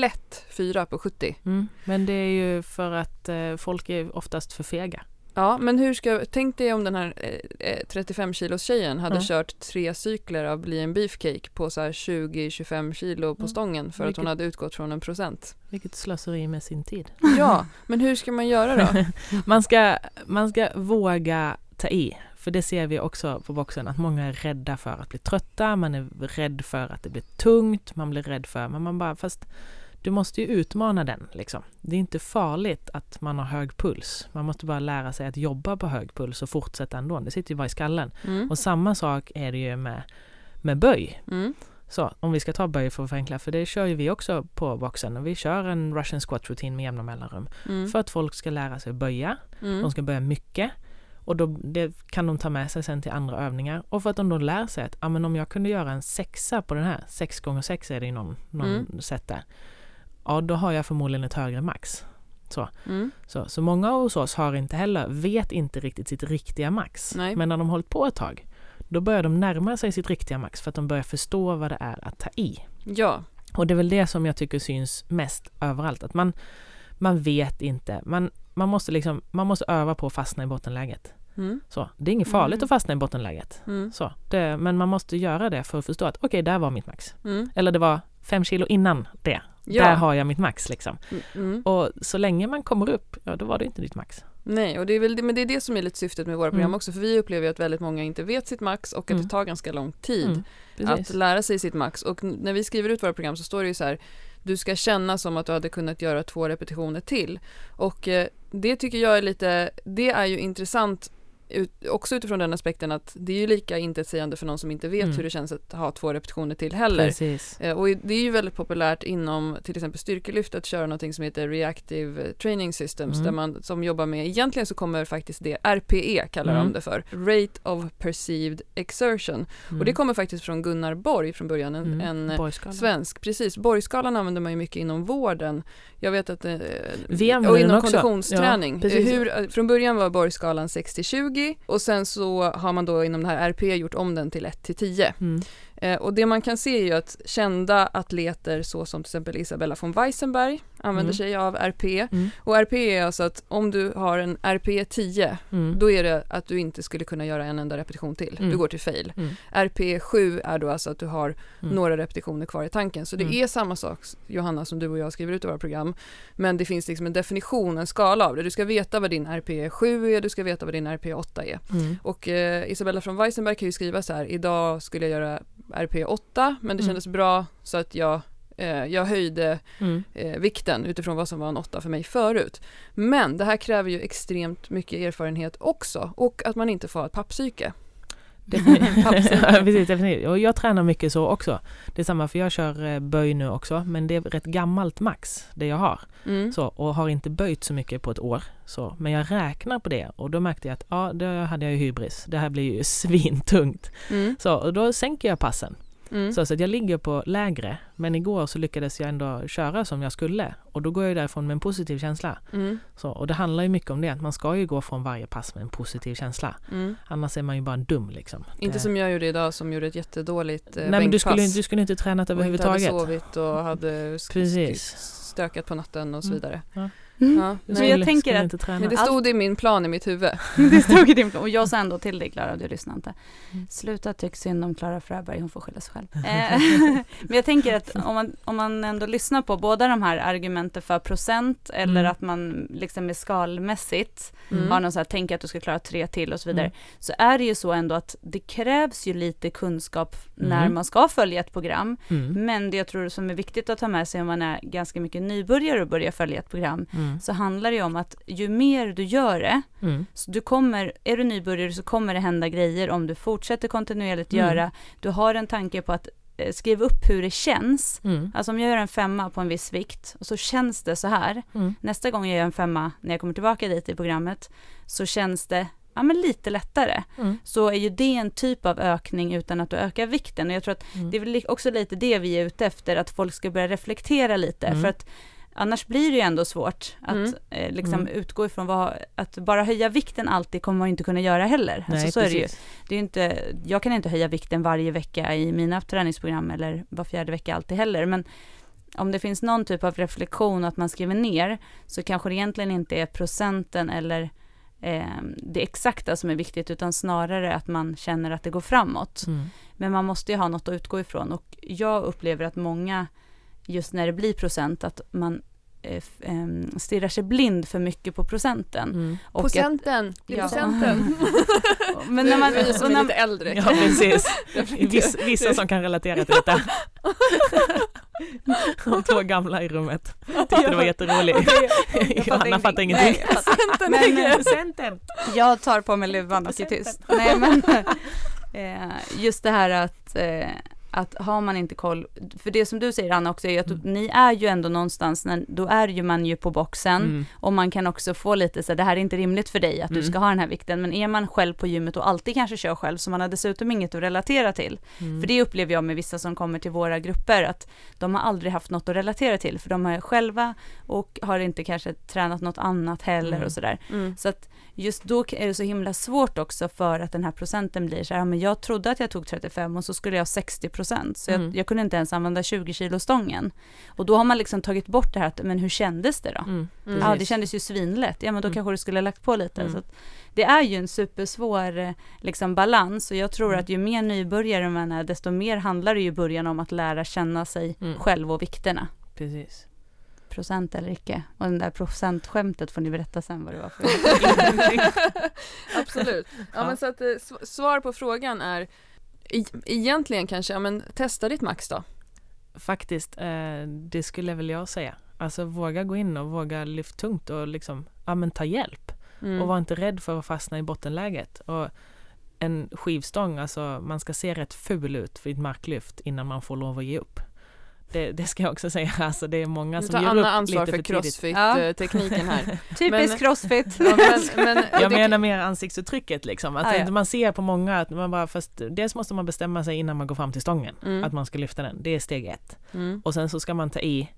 lätt fyra på 70. Mm. Men det är ju för att eh, folk är oftast för fega. Ja, men hur ska, tänk dig om den här eh, 35 kilos tjejen hade Ja. kört tre cykler av bli en beefcake på så här 20-25 kilo på Mm. stången för att hon Vilket- hade utgått från en procent. Vilket slöseri med sin tid. Ja, men hur ska man göra då? Man ska, man ska våga ta i. För det ser vi också på boxen, att många är rädda för att bli trötta, man är rädd för att det blir tungt, man blir rädd för, men man bara, fast du måste ju utmana den liksom. Det är inte farligt att man har hög puls. Man måste bara lära sig att jobba på hög puls och fortsätta ändå. Det sitter ju bara i skallen. Mm. Och samma sak är det ju med, med böj. Mm. Så om vi ska ta böj för att förenkla, för det kör ju vi också på boxen. Vi kör en Russian squat rutin med jämna mellanrum. Mm. För att folk ska lära sig böja. Mm. De ska böja mycket. Och då, det kan de ta med sig sen till andra övningar. Och för att de då lär sig att ah, men om jag kunde göra en sexa på den här, sex gånger sex är det i någon, någon Mm. sätt där. Ja, då har jag förmodligen ett högre max. Mm. Så, så många hos oss har inte heller, vet inte riktigt sitt riktiga max. Nej. Men när de hållit på ett tag, då börjar de närma sig sitt riktiga max för att de börjar förstå vad det är att ta i. Ja, Och det är väl det som jag tycker syns mest överallt. Att man, man vet inte. Man, man, måste liksom, man måste öva på att fastna i bottenläget. mm. Så, det är inget farligt Mm. att fastna i bottenläget. Mm. Så, det, men man måste göra det för att förstå att okej, där var mitt max. Mm. Eller det var fem kilo innan det. Ja. Där har jag mitt max liksom. Mm. Mm. Och så länge man kommer upp, ja då var det inte ditt max. Nej, och det är väl det, men det är det som är lite syftet med våra program Mm. också, för vi upplever ju att väldigt många inte vet sitt max och att Mm. det tar ganska lång tid Mm, att lära sig sitt max. Och när vi skriver ut våra program så står det ju så här, du ska känna som att du hade kunnat göra två repetitioner till. Och eh, det tycker jag är lite, det är ju intressant ut, också utifrån den aspekten att det är ju lika intetsägande för någon som inte vet Mm. hur det känns att ha två repetitioner till heller. Eh, Och det är ju väldigt populärt inom till exempel styrkelyft att köra någonting som heter Reactive Training Systems Mm. där man som jobbar med, egentligen så kommer faktiskt det, RPE kallar Mm. de det för, Rate of Perceived Exertion. Mm. Och det kommer faktiskt från Gunnar Borg från början, en, Mm. en svensk, precis. Borgskalan använder man ju mycket inom vården. Jag vet att, eh, och inom också. konditionsträning. Ja. Hur, eh, från början var Borgskalan 60-20 och sen så har man då inom det här RPE gjort om den till 1 till 10. Mm. Eh, och det man kan se är ju att kända atleter så som till exempel Isabella von Weissenberg använder Mm. sig av RP. Mm. Och RP är alltså att om du har en RP 10 Mm. då är det att du inte skulle kunna göra en enda repetition till. Mm. Du går till fail. Mm. RP 7 är då alltså att du har Mm. några repetitioner kvar i tanken. Så det Mm. är samma sak Johanna som du och jag skriver ut i våra program. Men det finns liksom en definition, en skala av det. Du ska veta vad din RP 7 är, du ska veta vad din RP 8 är. Mm. Och eh, Isabella från Weissenberg kan ju skriva så här, idag skulle jag göra RP 8 men det Mm. kändes bra så att jag, eh, jag höjde Mm. eh, vikten utifrån vad som var en 8 för mig förut. Men det här kräver ju extremt mycket erfarenhet också och att man inte får ett pappsyke. Ja, Precis, definitivt. Och jag tränar mycket så också. Det är samma för jag kör eh, böj nu också, men det är rätt gammalt max det jag har. Mm. Så, och har inte böjt så mycket på ett år. Så, men jag räknar på det och då märkte jag att ja, då hade jag ju hybris. Det här blir ju svintungt. Mm. Så, och då sänker jag passen. Mm. Så, så att jag ligger på lägre. Men igår så lyckades jag ändå köra som jag skulle. Och då går jag därifrån med en positiv känsla. Mm. Så, och det handlar ju mycket om det, att man ska ju gå från varje pass med en positiv känsla. Mm. Annars är man ju bara dum liksom. Inte Det- som jag gjorde idag som gjorde ett jättedåligt eh, Nej men du skulle, du skulle inte tränat och inte överhuvudtaget. hade sovit och hade Precis. stökat på natten och så Mm. vidare. Ja. Mm. Ja. Men jag tänker att- inte träna. Men det stod i min plan i mitt huvud. det stod i din plan. Och jag sa ändå till dig Klara, du lyssnar inte. Mm. Sluta tyck synd om Klara Fröberg, hon får skylla sig själv. Eh, Men jag tänker att om man, om man ändå lyssnar på båda de här argumenten för procent eller Mm. att man liksom är skalmässigt Mm. har någon så här, tänk att du ska klara tre till och så vidare. Mm. Så är det ju så ändå att det krävs ju lite kunskap när Mm. man ska följa ett program. Mm. Men det jag tror som är viktigt att ta med sig om man är ganska mycket nybörjare och börjar följa ett program Mm. så handlar det ju om att ju mer du gör det, Mm. så du kommer, är du nybörjare så kommer det hända grejer om du fortsätter kontinuerligt Mm. göra, du har en tanke på att eh, skriva upp hur det känns. Mm. Alltså om jag gör en femma på en viss vikt och så känns det så här. Mm. Nästa gång jag gör en femma när jag kommer tillbaka dit i programmet så känns det ja, men lite lättare. Mm. Så är ju det en typ av ökning utan att du ökar vikten. Och jag tror att Mm. det är väl också lite det vi är ute efter, att folk ska börja reflektera lite. Mm. För att annars blir det ju ändå svårt att Mm. eh, liksom Mm. utgå ifrån vad, att bara höja vikten alltid kommer man inte kunna göra heller. Nej, alltså så är det ju. precis. Det är inte, jag kan inte höja vikten varje vecka i mina träningsprogram eller var fjärde vecka alltid heller. Men om det finns någon typ av reflektion att man skriver ner så kanske det egentligen inte är procenten eller eh, det exakta som är viktigt utan snarare att man känner att det går framåt. Mm. Men man måste ju ha något att utgå ifrån och jag upplever att många, just när det blir procent, att man eh, em, stirrar sig blind för mycket på procenten. Mm. Och att- Procenten, det är Ja. procenten. men när man, vi som är lite äldre. Ja, precis. Viss, vissa som kan relatera till detta. De två gamla i rummet. Tyckte det var jätteroligt. Johanna fattar ingenting. Nej, jag fattar- men, eh, Centern. Jag tar på mig luvan och är tyst. Nej men eh, just det här att, eh, att har man inte koll, för det som du säger Anna också är att Mm. ni är ju ändå någonstans, när, då är ju man ju på boxen Mm. och man kan också få lite så här, det här är inte rimligt för dig att du Mm. ska ha den här vikten, men är man själv på gymmet och alltid kanske kör själv så man har dessutom inget att relatera till. Mm. För det upplever jag med vissa som kommer till våra grupper, att de har aldrig haft något att relatera till, för de är själva och har inte kanske tränat något annat heller Mm. och sådär. Mm. Så att just då är det så himla svårt också för att den här procenten blir så här, ja, men jag trodde att jag tog 35 och så skulle jag ha 60 procent, så jag, Mm. jag kunde inte ens använda 20 kilo stången. Och då har man liksom tagit bort det här, att, men hur kändes det då? Mm. Mm. Ja, det kändes ju svinlätt. Ja, men då Mm. kanske du skulle ha lagt på lite. Mm. Så att det är ju en supersvår eh, liksom, balans och jag tror Mm. att ju mer nybörjare man är, desto mer handlar det ju i början om att lära känna sig själv och vikterna. Precis. Procent eller icke. Och den där procentskämtet får ni berätta sen vad det var för. Absolut. Ja, Ja. men så att, eh, sv- svar på frågan är e- egentligen kanske, ja men testa ditt max då. Faktiskt, eh, det skulle väl jag säga. Alltså våga gå in och våga lyfta tungt och liksom, ja men ta hjälp. Mm. Och var inte rädd för att fastna i bottenläget. Och en skivstång, alltså man ska se rätt ful ut för ett marklyft innan man får lov att ge upp. Det, det ska jag också säga, alltså det är många Nu som tar ger Anna upp ansvar lite för för tidigt. crossfit-tekniken här. Typisk Men- crossfit. Ja, men, men, Jag menar mer ansiktsuttrycket liksom. Att Ah, ja. man ser på många att man bara, fast dels måste man bestämma sig innan man går fram till stången. Mm. Att man ska lyfta den, det är steg ett. Mm. Och sen så ska man ta i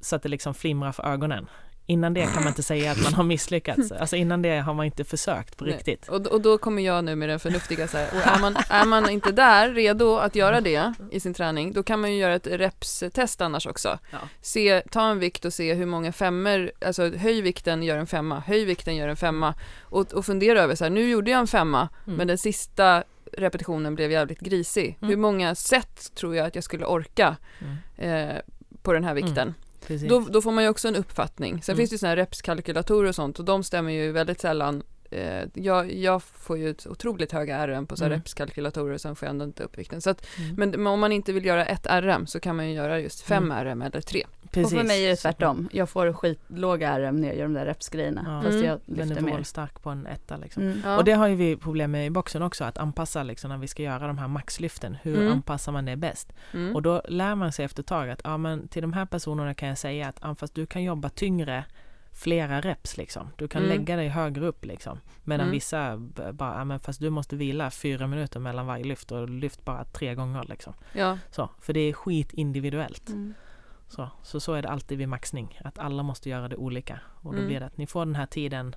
så att det liksom flimrar för ögonen. Innan det kan man inte säga att man har misslyckats. Alltså innan det har man inte försökt på riktigt. Och, och då kommer jag nu med den förnuftiga så här, och är man, är man inte där redo att göra det i sin träning, då kan man ju göra ett repstest annars också. Ja. Se, ta en vikt och se hur många femmer, alltså höj vikten, gör en femma, höj vikten, gör en femma och, och fundera över så här, nu gjorde jag en femma, Mm. men den sista repetitionen blev jävligt grisig. Mm. Hur många set tror jag att jag skulle orka Mm. eh, på den här vikten? Precis. Då, då får man ju också en uppfattning. Sen Mm. finns det ju sådana här repskalkylatorer och sånt och de stämmer ju väldigt sällan. Eh, jag, jag får ju ett otroligt höga RM på så här Mm. repskalkylatorer och sen får jag ändå inte upp vikten. Så att, Mm. men, men om man inte vill göra ett RM så kan man ju göra just fem Mm. RM eller tre. Precis. Och för mig är det tvärtom. Jag får skitlåga RM när jag gör de där repsgrejerna. Ja. Fast Mm. jag Den lyfter är mer. vålstark på en etta liksom. Mm. Ja. Och det har ju vi problem med i boxen också, att anpassa liksom när vi ska göra de här maxlyften. Hur Mm. anpassar man det bäst? Mm. Och då lär man sig efter ett tag att ja, men till de här personerna kan jag säga att ja, fast du kan jobba tyngre flera reps liksom. Du kan Mm. lägga dig högre upp liksom. Medan Mm. vissa bara, men fast du måste vila fyra minuter mellan varje lyft och lyft bara tre gånger liksom. ja. Så, för det är skit individuellt. Mm. Så, så, så är det alltid vid maxning, att alla måste göra det olika. Och då Mm. blir det att ni får den här tiden,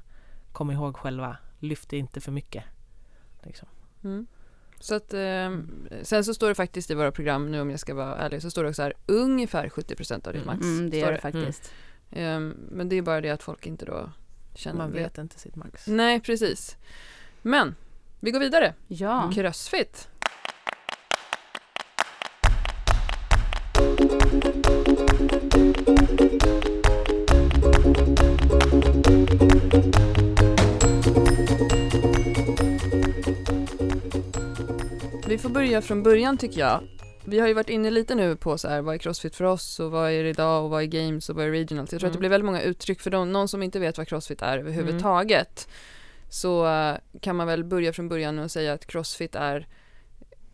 kom ihåg själva, lyft inte för mycket. Liksom. Mm. Så att, eh, sen så står det faktiskt i våra program, nu om jag ska vara ärlig, så står det också här ungefär 70% av ditt Mm. max. Mm, det gör det faktiskt. Eh, men det är bara det att folk inte då känner Man det. vet inte sitt max. Nej, precis. Men vi går vidare. Ja. Crossfit. Vi får börja från början tycker jag. Vi har ju varit inne lite nu på så här, vad är crossfit för oss och vad är det idag och vad är games och vad är regionals. Jag tror att det Mm. blir väldigt många uttryck för de, någon som inte vet vad crossfit är överhuvudtaget. Så eh, kan man väl börja från början och säga att crossfit är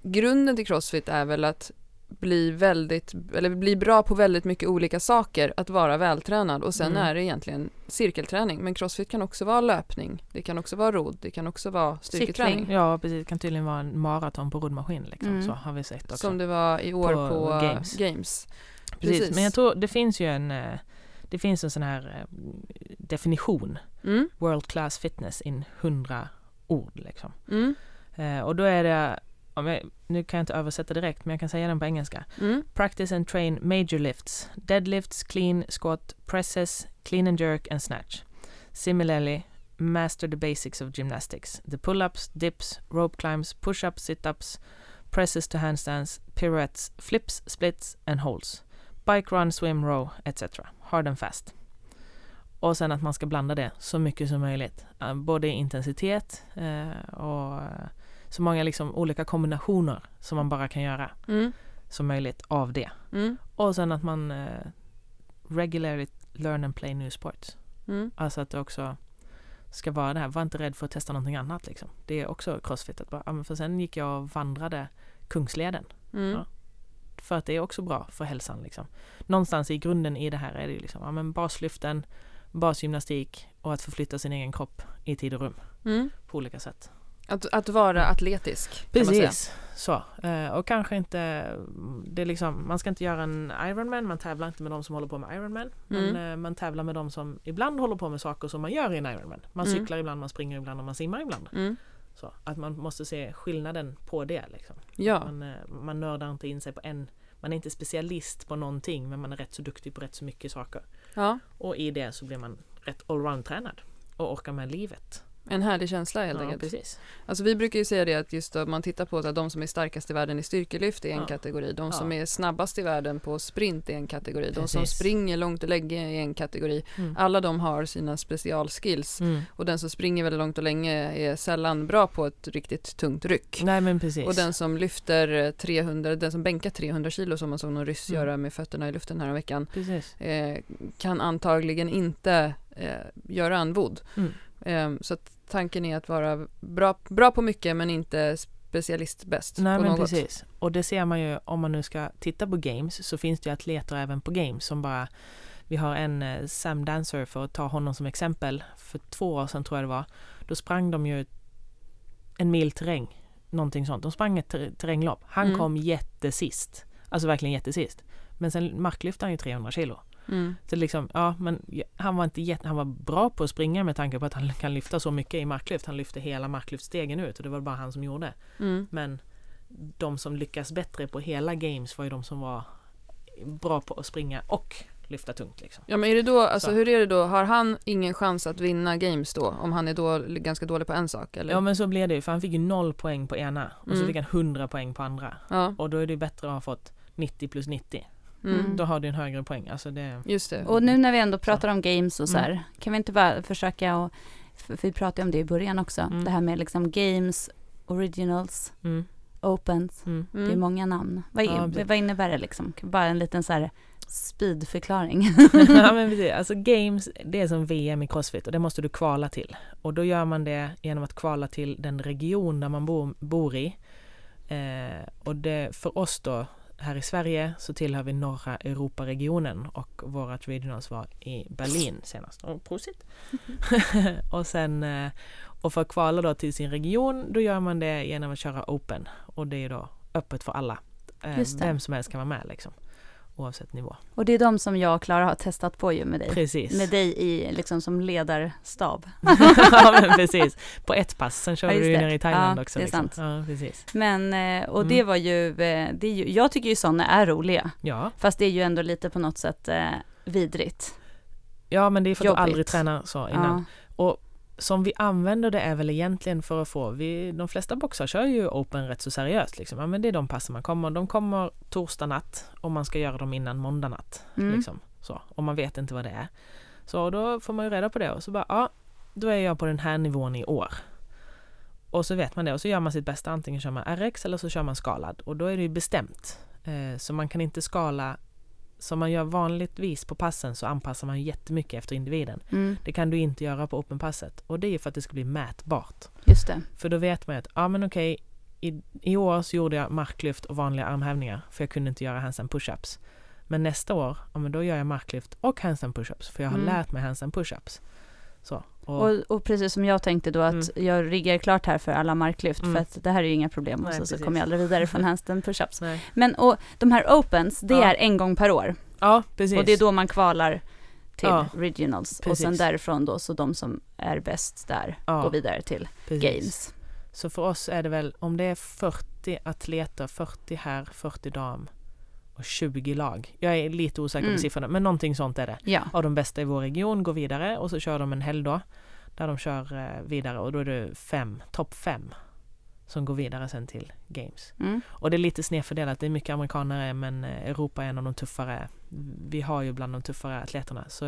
grunden till crossfit är väl att bli väldigt, eller bli bra på väldigt mycket olika saker, att vara vältränad och sen Mm. är det egentligen cirkelträning. Men crossfit kan också vara löpning, det kan också vara rodd, det kan också vara styrketräning. Cykling. Ja, precis. Det kan tydligen vara en maraton på roddmaskin. Liksom. Mm. Så har vi sett också. Som det var i år på, På games. Games. precis. precis. Men jag tror det finns ju en, eh, det finns en sån här eh, definition, Mm, World Class Fitness in hundra ord. Liksom. mm, Eh, och då är det, om jag, nu kan jag inte översätta direkt, men jag kan säga den på engelska. mm, Practice and train major lifts, deadlifts, clean, squat, presses, clean and jerk and snatch. Similarly, master the basics of gymnastics. The pull-ups, dips, rope climbs, push-ups, sit-ups, presses to handstands, pirouettes, flips, splits and holds. Bike run, swim, row, etc. Hard and fast. Och sen att man ska blanda det så mycket som möjligt. Eh, Både i intensitet eh, och eh, så många liksom olika kombinationer som man bara kan göra Mm. som möjligt av det. Mm. Och sen att man eh, regularly learn and play new sports. Mm. Alltså att det också ska vara det här, var inte rädd för att testa någonting annat liksom. Det är också crossfit. Att bara, för sen gick jag och vandrade Kungsleden. Mm. Ja. För att det är också bra för hälsan liksom. Någonstans i grunden i det här är det ju liksom, ja men baslyften, basgymnastik och att förflytta sin egen kropp i tid och rum Mm. på olika sätt. Att, att vara atletisk. Precis, så. Eh, och kanske inte, det är liksom, man ska inte göra en Ironman, man tävlar inte med de som håller på med Ironman. Men Mm. eh, man tävlar med de som ibland håller på med saker som man gör i en Ironman. Man Mm. cyklar ibland, man springer ibland och man simmar ibland. Mm. Så, att man måste se skillnaden på det liksom. Ja. Man, eh, man nördar inte in sig på en, man är inte specialist på någonting men man är rätt så duktig på rätt så mycket saker. ja, Och i det så blir man rätt allround-tränad och orkar med livet. En härlig känsla helt Ja, enkelt. precis. Alltså vi brukar ju säga det att just om man tittar på att de som är starkast i världen i styrkelyft är en Ja. kategori. De Ja. som är snabbast i världen på sprint är en kategori. De som Precis. springer långt och länge är en kategori. Mm. Alla de har sina specialskills. Mm. Och den som springer väldigt långt och länge är sällan bra på ett riktigt tungt ryck. Nej men precis. Och den som lyfter eh, 300, den som bänkar 300 kilo som man såg någon ryss Mm. göra med fötterna i luften här veckan Precis. eh, kan antagligen inte eh, göra en vod. Mm. Eh, så att tanken är att vara bra, bra på mycket men inte specialist bäst Nej på men något. precis. Och det ser man ju om man nu ska titta på games så finns det ju atleter även på games som bara vi har en eh, Sam Dancer för att ta honom som exempel. För två år sedan tror jag det var. Då sprang de ju en mil terräng. Någonting sånt. De sprang ett ter- terränglopp. Han Mm. kom jättesist. Alltså verkligen jättesist. Men sen marklyfte han ju 300 kilo. Mm. Så liksom, ja men han var inte jätte, han var bra på att springa med tanke på att han kan lyfta så mycket i marklyft. Han lyfte hela marklyftstegen ut och det var bara han som gjorde. Mm. Men de som lyckas bättre på hela games var ju de som var bra på att springa och lyfta tungt liksom. Ja men är det då, alltså Så. hur är det då, har han ingen chans att vinna games då? Om han är då ganska dålig på en sak eller? Ja men så blev det ju för han fick ju noll poäng på ena och så Mm. fick han 100 poäng på andra. Ja. Och då är det ju bättre att ha fått 90 plus 90. Mm. Då har du en högre poäng. Alltså det, Just det. Och nu när vi ändå pratar om games och så Mm. här, kan vi inte bara försöka och, för vi pratade om det i början också, Mm. det här med liksom games, originals, mm, opens, mm. det är många namn. Vad, Ja, vad, innebär det liksom? Bara en liten så här speedförklaring. ja men precis. Alltså games, det är som VM i crossfit och det måste du kvala till. Och då gör man det genom att kvala till den region där man bor, bor i. Eh, och det, för oss då, här i Sverige så tillhör vi norra Europaregionen och vårat regionals var i Berlin senast. Och prosit! och sen, eh, och för att kvala då till sin region, då gör man det genom att köra open. Och det är då öppet för alla. Eh, vem som helst kan vara med liksom. Oavsett nivå. och det är de som jag och Klara har testat på ju med dig. Precis. Med dig i, liksom som ledarstab. ja men precis. På ett pass, sen körde Ja, du ju ner i Thailand Ja, också. det är liksom. sant. Ja, precis. Men, eh, och det Mm. var ju, eh, det är ju, jag tycker ju sådana är roliga. Ja. Fast det är ju ändå lite på något sätt eh, vidrigt. ja, men det är för att Jobbigt. du aldrig tränar så innan. Och som vi använder det är väl egentligen för att få, vi, de flesta boxar kör ju open rätt så seriöst liksom. Ja, men det är de passen man kommer. De kommer torsdag natt och man ska göra dem innan måndag natt. Mm. Liksom, så. Och man vet inte vad det är. Så då får man ju reda på det och så bara, ja, då är jag på den här nivån i år. Och så vet man det och så gör man sitt bästa, antingen kör man RX eller så kör man skalad. Och då är det ju bestämt. Eh, så man kan inte skala som man gör vanligtvis på passen så anpassar man jättemycket efter individen. Mm, Det kan du inte göra på open-passet och det är för att det ska bli mätbart. just det. För då vet man att, ja men okej, i, i år så gjorde jag marklyft och vanliga armhävningar för jag kunde inte göra handstand push-ups. Men nästa år, ja men då gör jag marklyft och handstand push-ups för jag har Mm. lärt mig handstand push-ups. Så. Och, Och, och precis som jag tänkte då att Mm. jag riggar klart här för alla marklyft Mm. för att det här är ju inga problem och Nej, så, så precis. kommer jag aldrig vidare från handstand push-ups. Men och de här opens, det Ja. är en gång per år Ja, precis. och det är då man kvalar till Ja. regionals och Precis. sen därifrån då så de som är bäst där Ja. går vidare till Precis. games. Så för oss är det väl, om det är 40 atleter, 40 här, 40 dam och 20 lag. Jag är lite osäker Mm. på siffrorna, men någonting sånt är det. Ja, Av de bästa i vår region går vidare och så kör de en helgdag där de kör eh, vidare och då är det fem, topp fem som går vidare sen till Games. Mm. Och det är lite snedfördelat, det är mycket amerikanare men eh, Europa är en av de tuffare. Vi har ju bland de tuffare atleterna. Så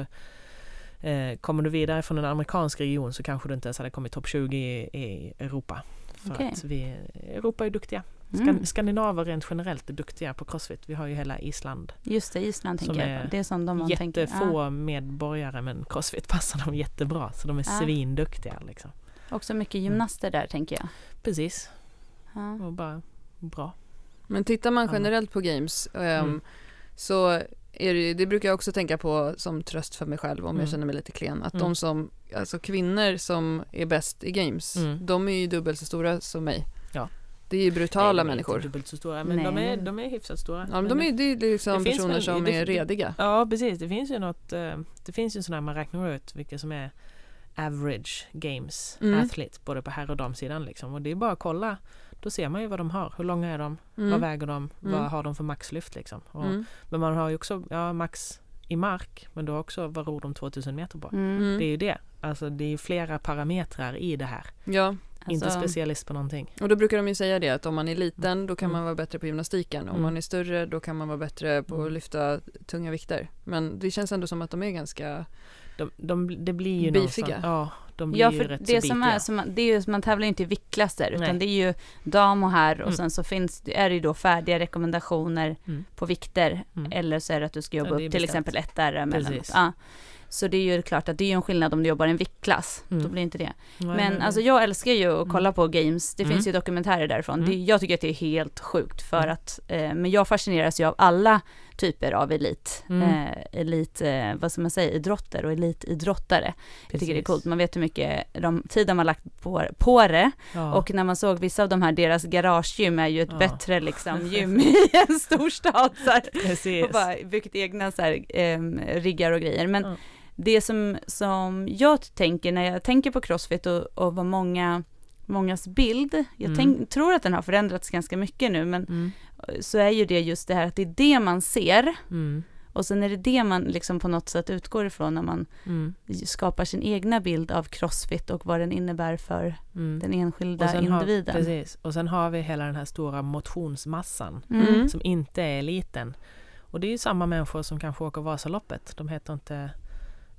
eh, kommer du vidare från en amerikansk region så kanske du inte ens hade kommit topp 20 i, i Europa. För Okej. att vi, Europa är duktiga. Mm. Skandinaver rent generellt är duktiga på crossfit. Vi har ju hela Island. Just det, Island tänker jag på. Det är som de man tänker. Jättefå medborgare men crossfit passar dem jättebra. Så de är Ja. svinduktiga liksom. Ja. Också mycket gymnaster där tänker jag. Precis, Ja. och bara bra. Men tittar man Ja. generellt på games ehm, Mm. så är det, det brukar jag också tänka på som tröst för mig själv om jag Mm. känner mig lite klen. Att Mm. de som, alltså kvinnor som är bäst i games, Mm. de är ju dubbelt så stora som mig. Ja. Det är ju brutala Nej, de är människor. Inte dubbelt så stora, men de är, de är hyfsat stora. Ja, men de är, det är liksom det personer väl- som det- är det- rediga. Ja, precis. Det finns ju något, eh, det finns ju här man räknar ut vilka som är average games Mm. athlete, både på herr och damsidan liksom. Och det är bara att kolla. Då ser man ju vad de har. Hur långa är de? Vad Mm. väger de? Mm. Vad har de för maxlyft liksom? Och, Mm. Men man har ju också, ja max i mark, men har också vad ror de 2000 meter på. Mm. Mm. Det är ju det. Alltså det är flera parametrar i det här. Ja, Inte Alltså, specialist på någonting. och då brukar de ju säga det att om man är liten då kan Mm. man vara bättre på gymnastiken. Om Mm. man är större då kan man vara bättre på att Mm. lyfta tunga vikter. Men det känns ändå som att de är ganska De, de, det blir ju någonstans- Ja, de blir Ja, ju för rätt det så som är, som, man- det är ju, man tävlar ju inte i viktklasser utan Nej. det är ju dam och herr och Mm. sen så finns, är det ju då färdiga rekommendationer Mm. på vikter Mm. eller så är det att du ska jobba Ja, upp till exempel ett RM eller något. Ja. Så det är ju klart att det är en skillnad om du jobbar i en viktklass. Mm. Då blir inte det. Men alltså jag älskar ju att Mm. kolla på games. Det Mm. finns ju dokumentärer därifrån. Mm. Det, jag tycker att det är helt sjukt för Mm. att, eh, men jag fascineras ju av alla typer av elit, Mm. eh, elit, eh, vad ska man säga, idrotter och elitidrottare. Jag tycker det är Precis. coolt. Man vet hur mycket de, tid de har lagt på, på det. Ja. Och när man såg vissa av de här, deras garagegym är ju ett Ja. bättre liksom gym i en storstad. Så här. Precis. Och bara byggt egna så här, em, riggar och grejer. Men Ja. Det som, som jag tänker när jag tänker på crossfit och, och vad många, mångas bild, jag Mm. tänk, tror att den har förändrats ganska mycket nu, men Mm. så är ju det just det här att det är det man ser Mm. och sen är det det man liksom på något sätt utgår ifrån när man Mm. skapar sin egna bild av crossfit och vad den innebär för Mm. den enskilda Och sen har, individen. precis. Och sen har vi hela den här stora motionsmassan Mm. Mm. som inte är liten. Och det är ju samma människor som kanske åker Vasaloppet. De heter inte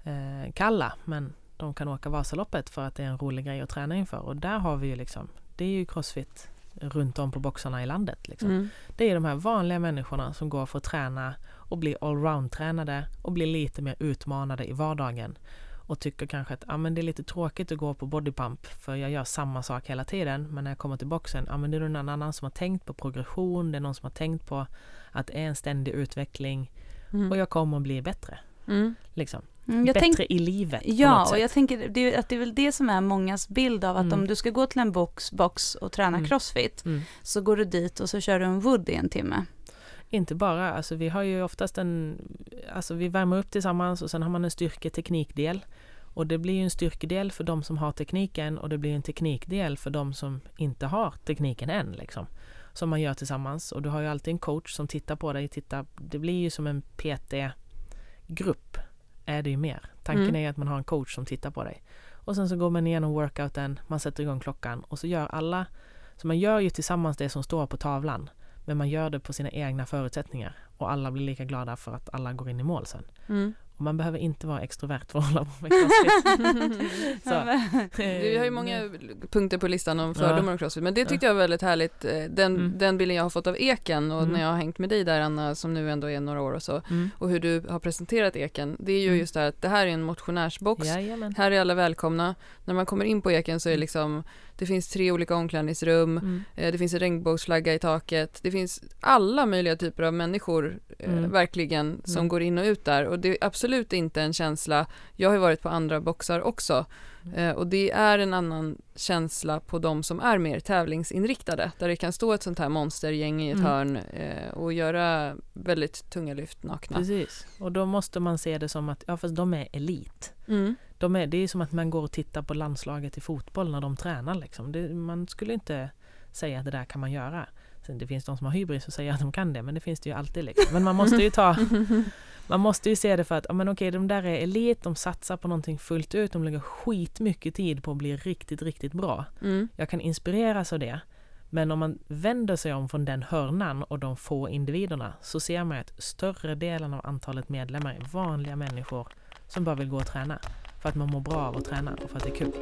eh, Kalla, men de kan åka Vasaloppet för att det är en rolig grej att träna inför. Och där har vi ju liksom, det är ju crossfit runt om på boxarna i landet. Liksom. Mm. Det är de här vanliga människorna som går för att träna och bli allround-tränade och bli lite mer utmanade i vardagen. Och tycker kanske att ah, men det är lite tråkigt att gå på bodypump för jag gör samma sak hela tiden. Men när jag kommer till boxen, ah, men det är någon annan som har tänkt på progression, det är någon som har tänkt på att det är en ständig utveckling Mm. och jag kommer att bli bättre. Mm. Liksom. Mm, bättre tänk, i livet Ja, och jag tänker det, att det är väl det som är mångas bild av att Mm. om du ska gå till en box, box och träna Mm. crossfit Mm. så går du dit och så kör du en wood i en timme. Inte bara, alltså vi har ju oftast en, alltså vi värmer upp tillsammans och sen har man en styrketeknikdel. Och det blir ju en styrkedel för de som har tekniken och det blir en teknikdel för de som inte har tekniken än. Liksom. Som man gör tillsammans och du har ju alltid en coach som tittar på dig. Tittar, det blir ju som en PT-grupp, är det ju mer. Tanken Mm. är att man har en coach som tittar på dig. Och sen så går man igenom workouten, man sätter igång klockan och så gör alla, så man gör ju tillsammans det som står på tavlan. Men man gör det på sina egna förutsättningar och alla blir lika glada för att alla går in i mål sen. Mm. Och man behöver inte vara extrovert för att hålla på med crossfit. Så, Vi har ju många punkter på listan om fördomar och crossfit, men det tyckte Ja. jag var väldigt härligt. Eh, Den, Mm. den bilden jag har fått av Eken och Mm. när jag har hängt med dig där Anna, som nu ändå är några år och så, Mm. och hur du har presenterat Eken, det är ju Mm. just det här att det här är en motionärsbox, Jajamän. här är alla välkomna. När man kommer in på Eken så är det liksom, det finns tre olika omklädningsrum, Mm. eh, det finns en regnbågsflagga i taket, det finns alla möjliga typer av människor eh, Mm. verkligen som Mm. går in och ut där och det är absolut inte en känsla, jag har ju varit på andra boxar också. Eh, och det är en annan känsla på de som är mer tävlingsinriktade, där det kan stå ett sånt här monstergäng i ett Mm. hörn eh, och göra väldigt tunga lyft nakna. Precis. Och då måste man se det som att, ja fast de är elit. Mm. De är, det är som att man går och tittar på landslaget i fotboll när de tränar liksom. Det, man skulle inte säga att det där kan man göra. Sen det finns de som har hybris och säger att de kan det, men det finns det ju alltid liksom. Men man måste ju ta man måste ju se det för att, ja men okej, de där är elit, de satsar på någonting fullt ut, de lägger skitmycket tid på att bli riktigt, riktigt bra. Mm. Jag kan inspireras av det. Men om man vänder sig om från den hörnan och de få individerna så ser man att större delen av antalet medlemmar är vanliga människor som bara vill gå och träna. För att man mår bra av att träna och för att det är kul.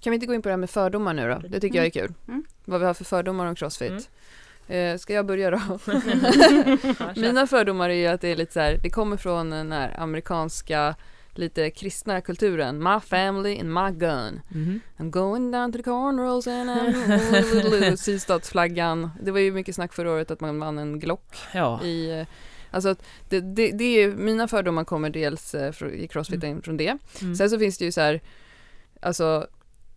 Kan vi inte gå in på det här med fördomar nu då? Det tycker jag är kul. Mm. Vad vi har för fördomar om crossfit. Eh, ska jag börja då? Mina fördomar är ju att det är lite så här, det kommer från den här amerikanska lite kristna kulturen. My family and my gun. Mhm. I'm going down to the cornrows and I'm Sydstatsflaggan. Det var ju mycket snack förra året att man vann en Glock Ja, i eh, Alltså att det, det, det är, mina fördomar kommer dels eh, i crossfiten från det. mm. Sen så finns det ju så här, alltså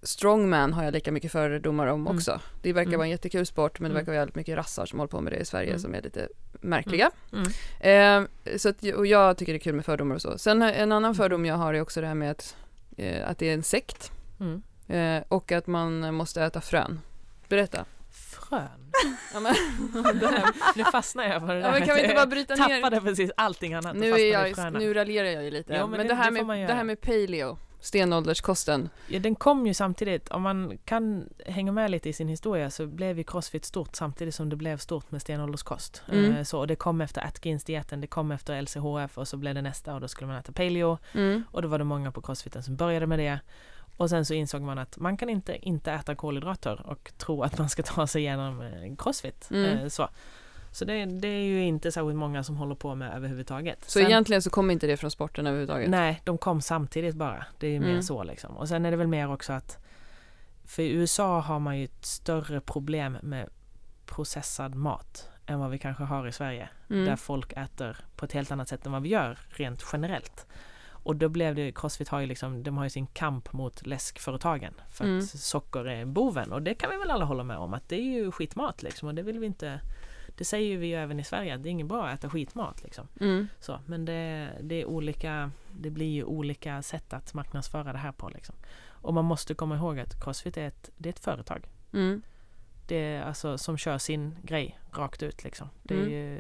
strongman har jag lika mycket fördomar om Mm. också. Det verkar Mm. vara en jättekul sport men det Mm. verkar vara väldigt mycket rassar som håller på med det i Sverige Mm. som är lite märkliga. Mm. Eh, så att, och jag tycker det är kul med fördomar och så. Sen en annan Mm. fördom jag har är också det här med att, eh, att det är en sekt Mm. eh, och att man måste äta frön. Berätta. Frön. Ja, men, här- nu fastnar jag på det där. ja, men kan vi inte bara bryta ner? Tappade precis allting annat Nu, är jag, nu raljerar jag ju lite. Jo, men men det, det- här det med, det här med paleo, stenålderskosten. Ja, den kom ju samtidigt. Om man kan hänga med lite i sin historia så blev ju crossfit stort samtidigt som det blev stort med stenålderskost. Mm. Eh, Så, och det kom efter Atkins-dieten, det kom efter LCHF och så blev det nästa och då skulle man äta paleo. Mm. Och då var det många på crossfiten som började med det. Och sen så insåg man att man kan inte inte äta kolhydrater och tro att man ska ta sig igenom eh, crossfit. Mm. Eh, Så, så det, det är ju inte särskilt många som håller på med överhuvudtaget. Så egentligen så kommer inte det från sporten överhuvudtaget? Nej, de kom samtidigt bara. Det är ju mer Mm. så liksom. Och sen är det väl mer också att för i USA har man ju ett större problem med processad mat än vad vi kanske har i Sverige. Mm. Där folk äter på ett helt annat sätt än vad vi gör rent generellt. Och då blev det, Crossfit har ju liksom, de har ju sin kamp mot läskföretagen. För Mm. att socker är boven. Och det kan vi väl alla hålla med om att det är ju skitmat liksom. Och det vill vi inte, det säger vi ju även i Sverige, det är inget bra att äta skitmat liksom. Mm. Så, men det, det är olika, det blir ju olika sätt att marknadsföra det här på liksom. Och man måste komma ihåg att Crossfit är ett, det är ett företag. Mm. Det är alltså som kör sin grej rakt ut liksom. Det är Mm. ju,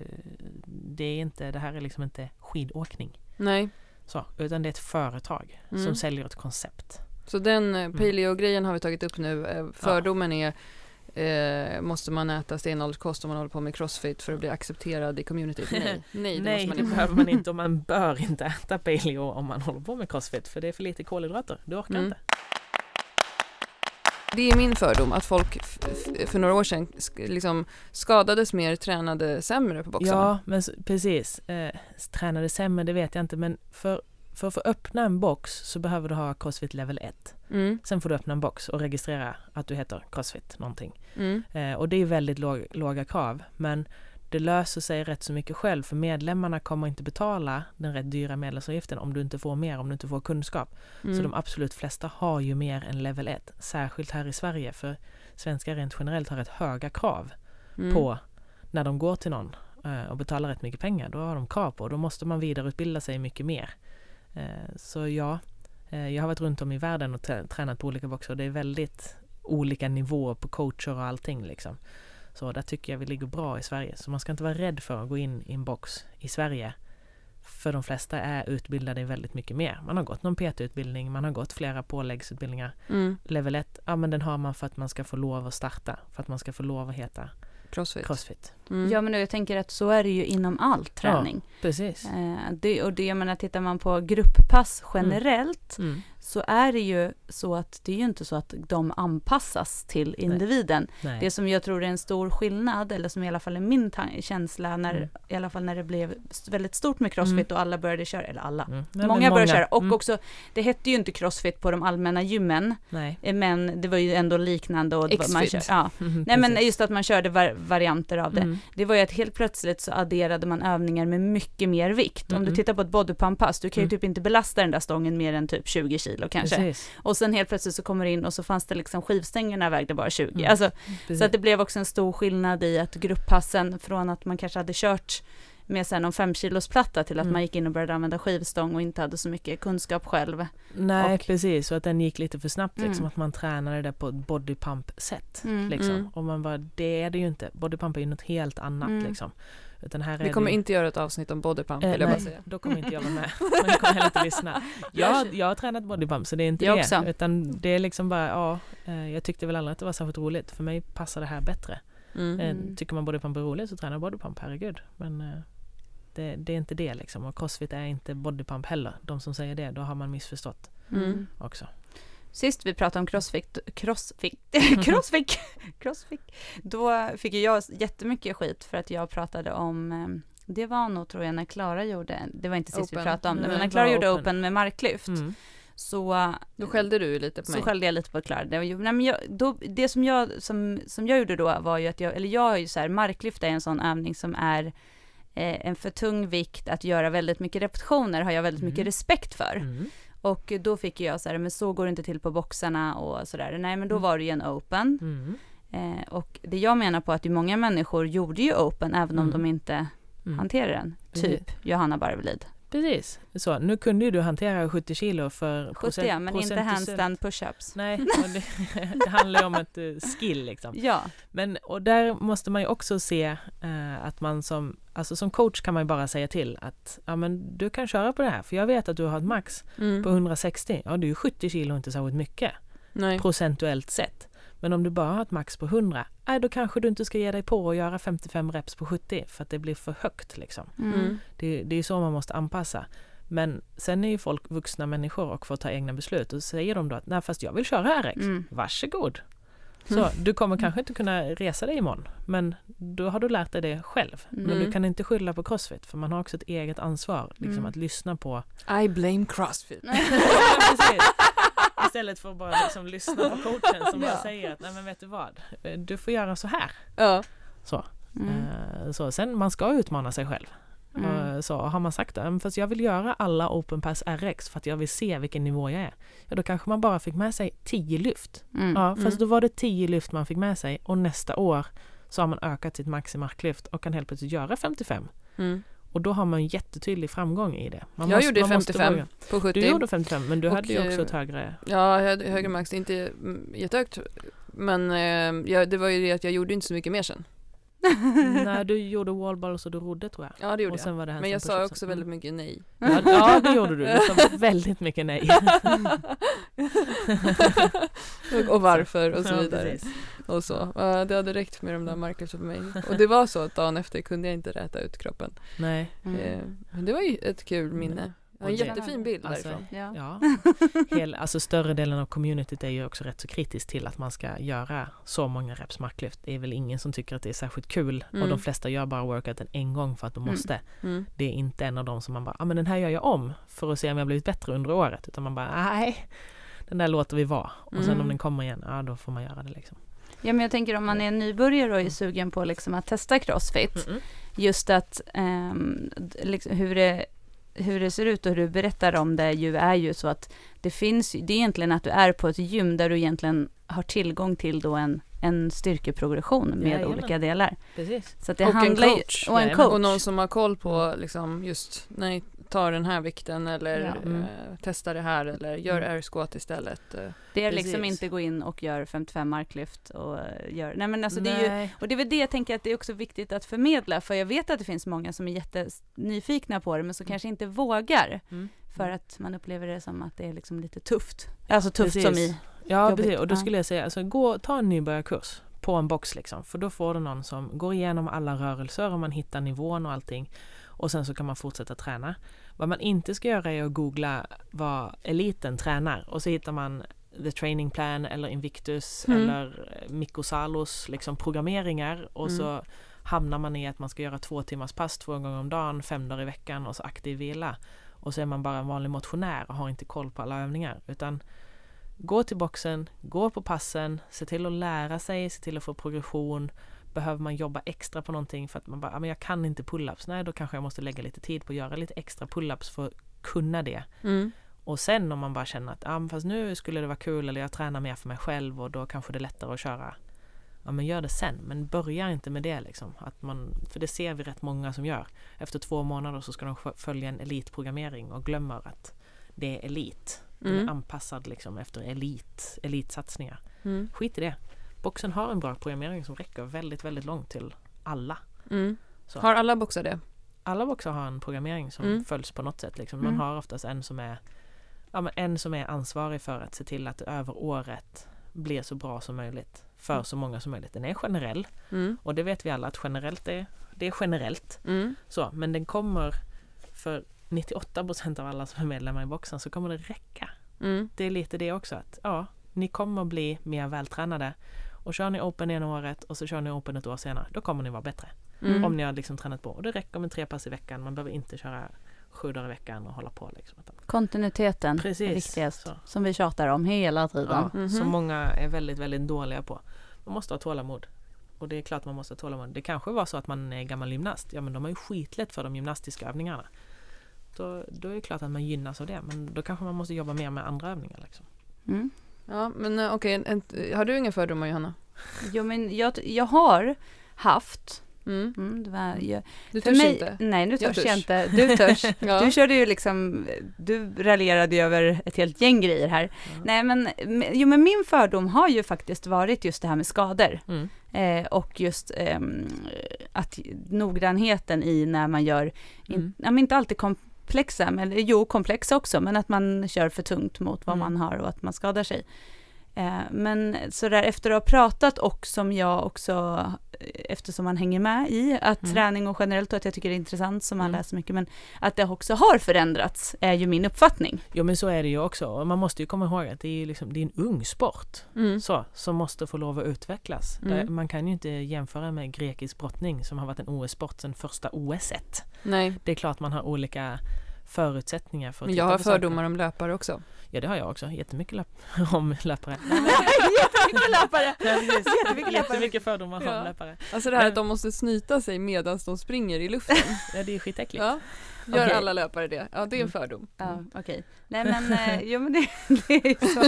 det är inte, det här är liksom inte skidåkning. Nej, Så, utan det är ett företag Mm. som säljer ett koncept. så den eh, paleo-grejen har vi tagit upp nu. Eh, Fördomen är Eh, måste man äta stenålderskost om man håller på med crossfit för att bli accepterad i communityt? Nej, nej, det Nej, man det behöver man inte och man bör inte äta paleo om man håller på med crossfit för det är för lite kolhydrater. Du orkar Mm. inte. Det är min fördom att folk för några år sedan liksom skadades mer, tränade sämre på boxarna. Ja, men precis. Eh, tränade sämre, det vet jag inte, men för, för att få öppna en box så behöver du ha Crossfit level 1. Mm, Sen får du öppna en box och registrera att du heter Crossfit någonting. mm, Eh, och det är väldigt låg, låga krav, men det löser sig rätt så mycket själv för medlemmarna kommer inte betala den rätt dyra medlemsavgiften om du inte får mer, om du inte får kunskap. mm. Så de absolut flesta har ju mer än level 1, särskilt här i Sverige för svenskar rent generellt har rätt höga krav Mm. på när de går till någon eh, och betalar rätt mycket pengar. Då har de krav på och då måste man vidareutbilda sig mycket mer. Eh, Så ja, eh, jag har varit runt om i världen och trä- tränat på olika boxar och det är väldigt olika nivåer på coacher och allting liksom. Så där tycker jag vi ligger bra i Sverige. Så man ska inte vara rädd för att gå in i en box i Sverige. För de flesta är utbildade i väldigt mycket mer. Man har gått någon PT-utbildning, man har gått flera påläggsutbildningar. Mm. Level 1, ja men den har man för att man ska få lov att starta. För att man ska få lov att heta Crossfit. Crossfit. Mm. Ja men jag tänker att så är det ju inom all träning. Precis. Eh, det, och det, jag menar, tittar man på grupppass generellt Mm. så är det ju så att det är ju inte så att de anpassas till individen. Nej. Det som jag tror är en stor skillnad, eller som i alla fall är min känsla, när, Mm. i alla fall när det blev väldigt stort med crossfit och alla började köra, eller alla, Mm. Men många började köra. Och Mm. också, det hette ju inte crossfit på de allmänna gymmen, Nej. eh, men det var ju ändå liknande. Och man kör, ja. Nej men just att man körde var- varianter av det. Mm. det var ju att helt plötsligt så adderade man övningar med mycket mer vikt. Om du Mm. tittar på ett bodypump-pass, du kan ju Mm. typ inte belasta den där stången mer än typ 20 kilo kanske. Precis. Och sen helt plötsligt så kommer det in och så fanns det liksom skivstängerna vägde bara 20. Mm. Alltså, så att det blev också en stor skillnad i att grupppassen från att man kanske hade kört med sen någon 5 kilos platta till att Mm. man gick in och började använda skivstång och inte hade så mycket kunskap själv. Nej, och- precis. Så att den gick lite för snabbt liksom. Mm. Att man tränade det på ett bodypump-sätt. Mm. Liksom. Mm. Och man bara, det är det ju inte. Bodypump är ju något helt annat Mm. liksom. Utan här är Vi kommer det ju... inte göra ett avsnitt om bodypump Eh, vill jag bara nej, säga. då kommer inte jag vara med. Men jag kommer heller inte lyssna. Jag, jag har tränat bodypump så det är inte Jag det. också. Utan det är liksom bara, ja, eh, jag tyckte väl aldrig att det var särskilt roligt. För mig passar det här bättre. Mm. Eh. Tycker man bodypump är roligt så tränar bodypump, herregud. Men eh, det, det är inte det liksom. Och crossfit är inte bodypump heller. De som säger det, då har man missförstått Mm. också. Sist vi pratade om crossfit, crossfit, crossfit, crossfit, då fick jag jättemycket skit för att jag pratade om, eh, det var nog tror jag när Klara gjorde, det var inte sist vi Open. pratade om det, men när det Klara gjorde open. open med marklyft Mm. så Då skällde du lite på så mig. skällde jag lite på Klara. Det, var ju- nej, men jag, då, det som jag, som, som jag gjorde då var ju att jag, eller jag är ju så här, marklyft är en sån övning som är eh, en för tung vikt att göra väldigt mycket repetitioner har jag väldigt Mm. mycket respekt för. Mm. Och då fick jag så här, men så går det inte till på boxarna och sådär. Nej men då Mm. var det ju en open. Mm. Eh, och det jag menar på att ju många människor gjorde ju open även om Mm. de inte hanterade den. Typ Johanna Barvelid. Precis. Så, nu kunde ju du hantera 70 kilo för 70 procent- ja, men inte handstand push-ups. Nej, det, det handlar ju om ett eh, skill liksom. Ja. Men, och där måste man ju också se eh, att man som, alltså som coach kan man ju bara säga till att ja men du kan köra på det här för jag vet att du har ett max Mm. på 160. Ja det är ju 70 kilo inte särskilt mycket Nej. procentuellt sett. Men om du bara har ett max på 100, nej då kanske du inte ska ge dig på att göra 55 reps på 70 för att det blir för högt liksom. Mm. Mm. Det, det är ju så man måste anpassa. Men sen är ju folk vuxna människor och får ta egna beslut och så säger de då att nej fast jag vill köra RX, Mm. varsågod. Så Mm. du kommer kanske inte kunna resa dig imorgon men då har du lärt dig det själv. Men Mm. du kan inte skylla på Crossfit för man har också ett eget ansvar liksom Mm. att lyssna på I blame crossfit. Istället för att bara liksom lyssna på coachen som bara Ja. säger att nej men vet du vad, du får göra så här. Ja. Så. Mm. Eh, så. Sen man ska utmana sig själv. Mm. Eh, Så har man sagt det, "Men fast jag vill göra alla Open Pass RX för att jag vill se vilken nivå jag är. Ja, då kanske man bara fick med sig 10 lyft. Mm. Ja, fast Mm. då var det 10 lyft man fick med sig och nästa år så har man ökat sitt max i marklyft och kan helt plötsligt göra 55. Mm. Och då har man en jättetydlig framgång i det. Man Jag måste- gjorde man måste 55 våga. på 70. Du gjorde 55 men du Och, hade ju också eh, ett högre... Ja, jag hade högre max, inte mm, jättehögt. Men eh, ja, det var ju det att jag gjorde inte så mycket mer sen. Nej, du gjorde wallballs och du rodde tror jag. Ja, det gjorde jag. det Men jag sa också Mm. väldigt mycket nej. Ja, ja, det gjorde du. Du sa väldigt mycket nej. och, varför och så Ja, vidare. precis. Och så. Det hade räckt med de där marklyften för mig. Och det var så att dagen efter kunde jag inte räta ut kroppen. Nej. Mm. Eh, men det var ju ett kul minne. Har en Och det- jättefin bild Alltså, därifrån. Ja. Ja, Hel, alltså större delen av communityt är ju också rätt så kritiskt till att man ska göra så många reps marklyft. Det är väl ingen som tycker att det är särskilt kul och Mm. de flesta gör bara workouten en gång för att de Mm. måste. Mm. Det är inte en av dem som man bara, ja ah, men den här gör jag om för att se om jag blivit bättre under året. Utan man bara, nej, den där låter vi vara. Och sen Mm. om den kommer igen, ja då får man göra det liksom. Ja men jag tänker om man är nybörjare och är sugen på liksom att testa crossfit. Mm-mm. Just att d- liksom, hur, det, hur det ser ut och hur du berättar om det ju är ju så att det finns, ju- det är egentligen att du är på ett gym där du egentligen har tillgång till då en, en styrkeprogression med Jajamän. olika delar. Precis. Så att det Och en handlar ju- coach. Och en coach. Och någon som har koll på liksom just, nej, ta den här vikten eller Ja. Mm. eh, testa det här eller gör Mm. air istället. eh. Det är liksom Precis. inte gå in och gör 55 marklyft och eh, gör, nej men alltså det är ju, Nej. och det är väl det jag tänker att det är också viktigt att förmedla, för jag vet att det finns många som är jättenyfikna på det, men som Mm. kanske inte vågar, Mm. för att man upplever det som att det är liksom lite tufft. Alltså tufft Precis. som i, Ja, Jobbigt, precis. Och då skulle jag säga, alltså, gå, ta en nybörjarkurs på en box liksom. För då får du någon som går igenom alla rörelser och man hittar nivån och allting. Och sen så kan man fortsätta träna. Vad man inte ska göra är att googla vad eliten tränar och så hittar man The Training Plan eller Invictus Mm. eller eh, Mikko Salos liksom programmeringar och Mm. så hamnar man i att man ska göra två timmars pass två gånger om dagen, fem dagar i veckan och så aktiv vila. Och så är man bara en vanlig motionär och har inte koll på alla övningar. Utan gå till boxen, gå på passen, se till att lära sig, se till att få progression, behöver man jobba extra på någonting för att man bara, ja, men jag kan inte pull-ups. Nej, då kanske jag måste lägga lite tid på att göra lite extra pull-ups för att kunna det. Mm. Och sen om man bara känner att, men fast nu skulle det vara kul eller jag tränar mer för mig själv och då kanske det är lättare att köra. Ja men gör det sen, men börja inte med det liksom. Att man, för det ser vi rätt många som gör. Efter två månader så ska de fö- följa en elitprogrammering och glömmer att det är elit. Den Mm. är anpassad liksom efter elit, elitsatsningar. Mm. Skit i det. Boxen har en bra programmering som räcker väldigt, väldigt långt till alla. Mm. Så. Har alla boxar det? Alla boxar har en programmering som Mm. följs på något sätt. Liksom. Man Mm. har oftast en som är ja, en som är ansvarig för att se till att det över året blir så bra som möjligt för Mm. så många som möjligt. Den är generell Mm. och det vet vi alla att generellt är, det är generellt. Så, men den kommer för 98 procent av alla som är medlemmar i boxen så kommer det räcka. Mm. Det är lite det också att ja, ni kommer bli mer vältränade och kör ni open ena året och så kör ni open ett år senare, då kommer ni vara bättre. Mm. Om ni har liksom tränat på. Och det räcker med tre pass i veckan. Man behöver inte köra sju dagar i veckan och hålla på. Liksom. Kontinuiteten är Precis. viktigast. Så. Som vi tjatar om hela tiden. Ja, Mhm. Som många är väldigt, väldigt dåliga på. Man måste ha tålamod. Och det är klart man måste ha tålamod. Det kanske var så att man är gammal gymnast. Ja men de har ju skitlätt för de gymnastiska övningarna. Då, då är det klart att man gynnas av det. Men då kanske man måste jobba mer med andra övningar. Liksom. Mm. Ja, men eh, okej, en- har du inga fördomar Johanna? Jo men jag, jag har haft, Mm. mm, det var, jag, Du törs mig, inte? Nej nu Jag törs jag, törs. inte, du törs. Ja. Du körde ju liksom, du raljerade ju över ett helt gäng grejer här. Nej men, jo men min fördom har ju faktiskt varit just det här med skador. Mm. Eh, och just ehm, att noggrannheten i när man gör, in, Mm. ja, men inte alltid komplexa, men jo komplexa också, men att man kör för tungt mot vad Mm. man har och att man skadar sig. Eh, men så där efter att ha pratat och som jag också, eh, eftersom man hänger med i, att Mm. träning och generellt och att jag tycker det är intressant som man Mm. läser mycket, men att det också har förändrats är ju min uppfattning. Jo men så är det ju också. Man måste ju komma ihåg att det är, liksom, det är en ung sport. Mm. så, som måste få lov att utvecklas. Mm. Där- Man kan ju inte jämföra med grekisk brottning som har varit en OS-sport sedan första OS-et. Nej, Det är klart man har olika förutsättningar för att men titta jag har på saker. fördomar om löpare också. Ja det har jag också, jättemycket löp om löpare. Jättemycket löpare! Jättemycket, jättemycket fördomar Ja. om löpare. Alltså det här Men- att de måste snyta sig medan de springer i luften. Ja det är skitäckligt. Ja. Gör Okej. alla löpare det? Ja, det är en Mm. fördom. Ja, okej. Nej men, eh, jo men det, det är ju så,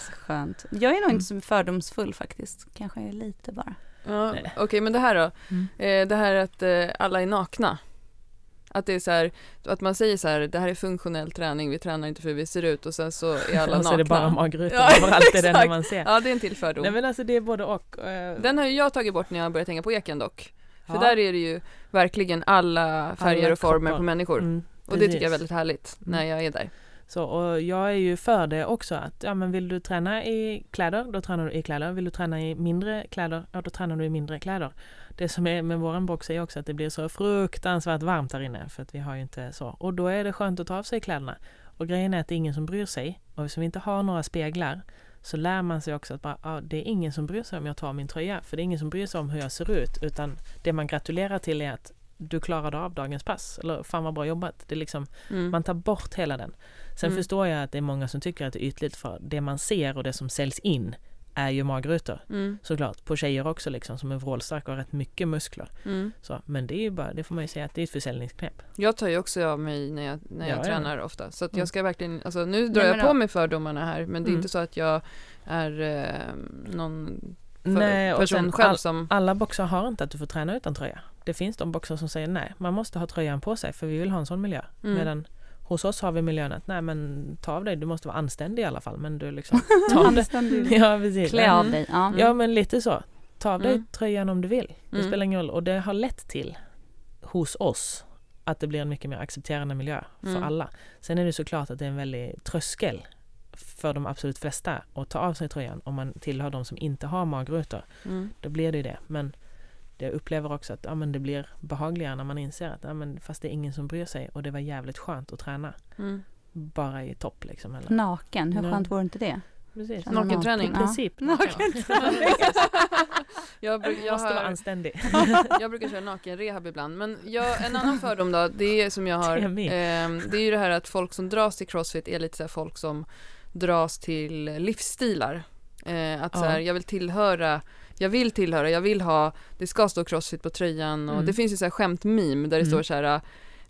så skönt. Jag är nog inte så fördomsfull faktiskt, kanske är lite bara. Ja, Nej. Okej, men det här då? Mm. Eh, det här att eh, alla är nakna. Att det är så här, att man säger så här, det här är funktionell träning, vi tränar inte för hur vi ser ut och sen så är alla och så nakna. är det bara magrutor Ja, överallt, det är exakt. man ser. Ja, det är en till fördom. Nej men alltså det är både och. eh, Den har ju jag tagit bort när jag börjat hänga på eken dock. För ja. där är det ju verkligen alla färger Alla och former kroppar. på människor. Mm, och det tycker jag är väldigt härligt när Mm. jag är där. Så, och jag är ju för det också att ja, men vill du träna i kläder, då tränar du i kläder. Vill du träna i mindre kläder, ja då tränar du i mindre kläder. Det som är med våran box är också att det blir så fruktansvärt varmt där inne för att vi har ju inte så. Och då är det skönt att ta av sig kläderna. Och grejen är att det är ingen som bryr sig. Och eftersom vi inte har några speglar så lär man sig också att bara, ja, det är ingen som bryr sig om jag tar min tröja. För det är ingen som bryr sig om hur jag ser ut. Utan det man gratulerar till är att du klarade av dagens pass. Eller fan vad bra jobbat. Det är liksom Mm. man tar bort hela den. Sen Mm. förstår jag att det är många som tycker att det är ytligt för det man ser och det som säljs in är ju magrutor. Mm. Såklart. På tjejer också liksom som är vrålstarka och har rätt mycket muskler. Mm. Så, men det är ju bara, det får man ju säga att det är ett försäljningsknep. Jag tar ju också av mig när jag, när jag Ja, ja. tränar ofta. Så att Mm. jag ska verkligen, alltså nu drar Nej, jag på då- mig fördomarna här men det är Mm. inte så att jag är eh, någon för, Nej, och person sen själv all- som... Alla boxar har inte att du får träna utan tröja. Det finns de boxar som säger nej, man måste ha tröjan på sig för vi vill ha en sån miljö. Mm. Medan hos oss har vi miljön att nej men ta av dig, du måste vara anständig i alla fall men du liksom ta av dig. Anständig. Ja precis. Klä av dig. Ja. Ja men lite så. Ta av dig Mm. tröjan om du vill. Det Mm. spelar ingen roll. Och det har lett till hos oss att det blir en mycket mer accepterande miljö för Mm. alla. Sen är det såklart att det är en väldig tröskel för de absolut flesta att ta av sig tröjan om man tillhör de som inte har magrutor. Mm. Då blir det ju det. Men jag upplever också att ja, men det blir behagligare när man inser att ja, men fast det är ingen som bryr sig och det var jävligt skönt att träna. Mm. Bara i topp liksom. Eller? Naken, hur Ja. skönt vore inte det? Precis. Nakenträning. I naken. princip. Nakenträning. Jag, bruk, jag, Måste vara har, anständig. jag brukar köra nakenrehab ibland. Men jag, en annan fördom då, det är som jag har, Det är eh, det är ju det här att folk som dras till crossfit är lite så här folk som dras till livsstilar. Eh, att så Ja. här, jag vill tillhöra jag vill tillhöra, jag vill ha, det ska stå crossfit på tröjan och Mm. det finns ju så här skämt-meme där det Mm. står så här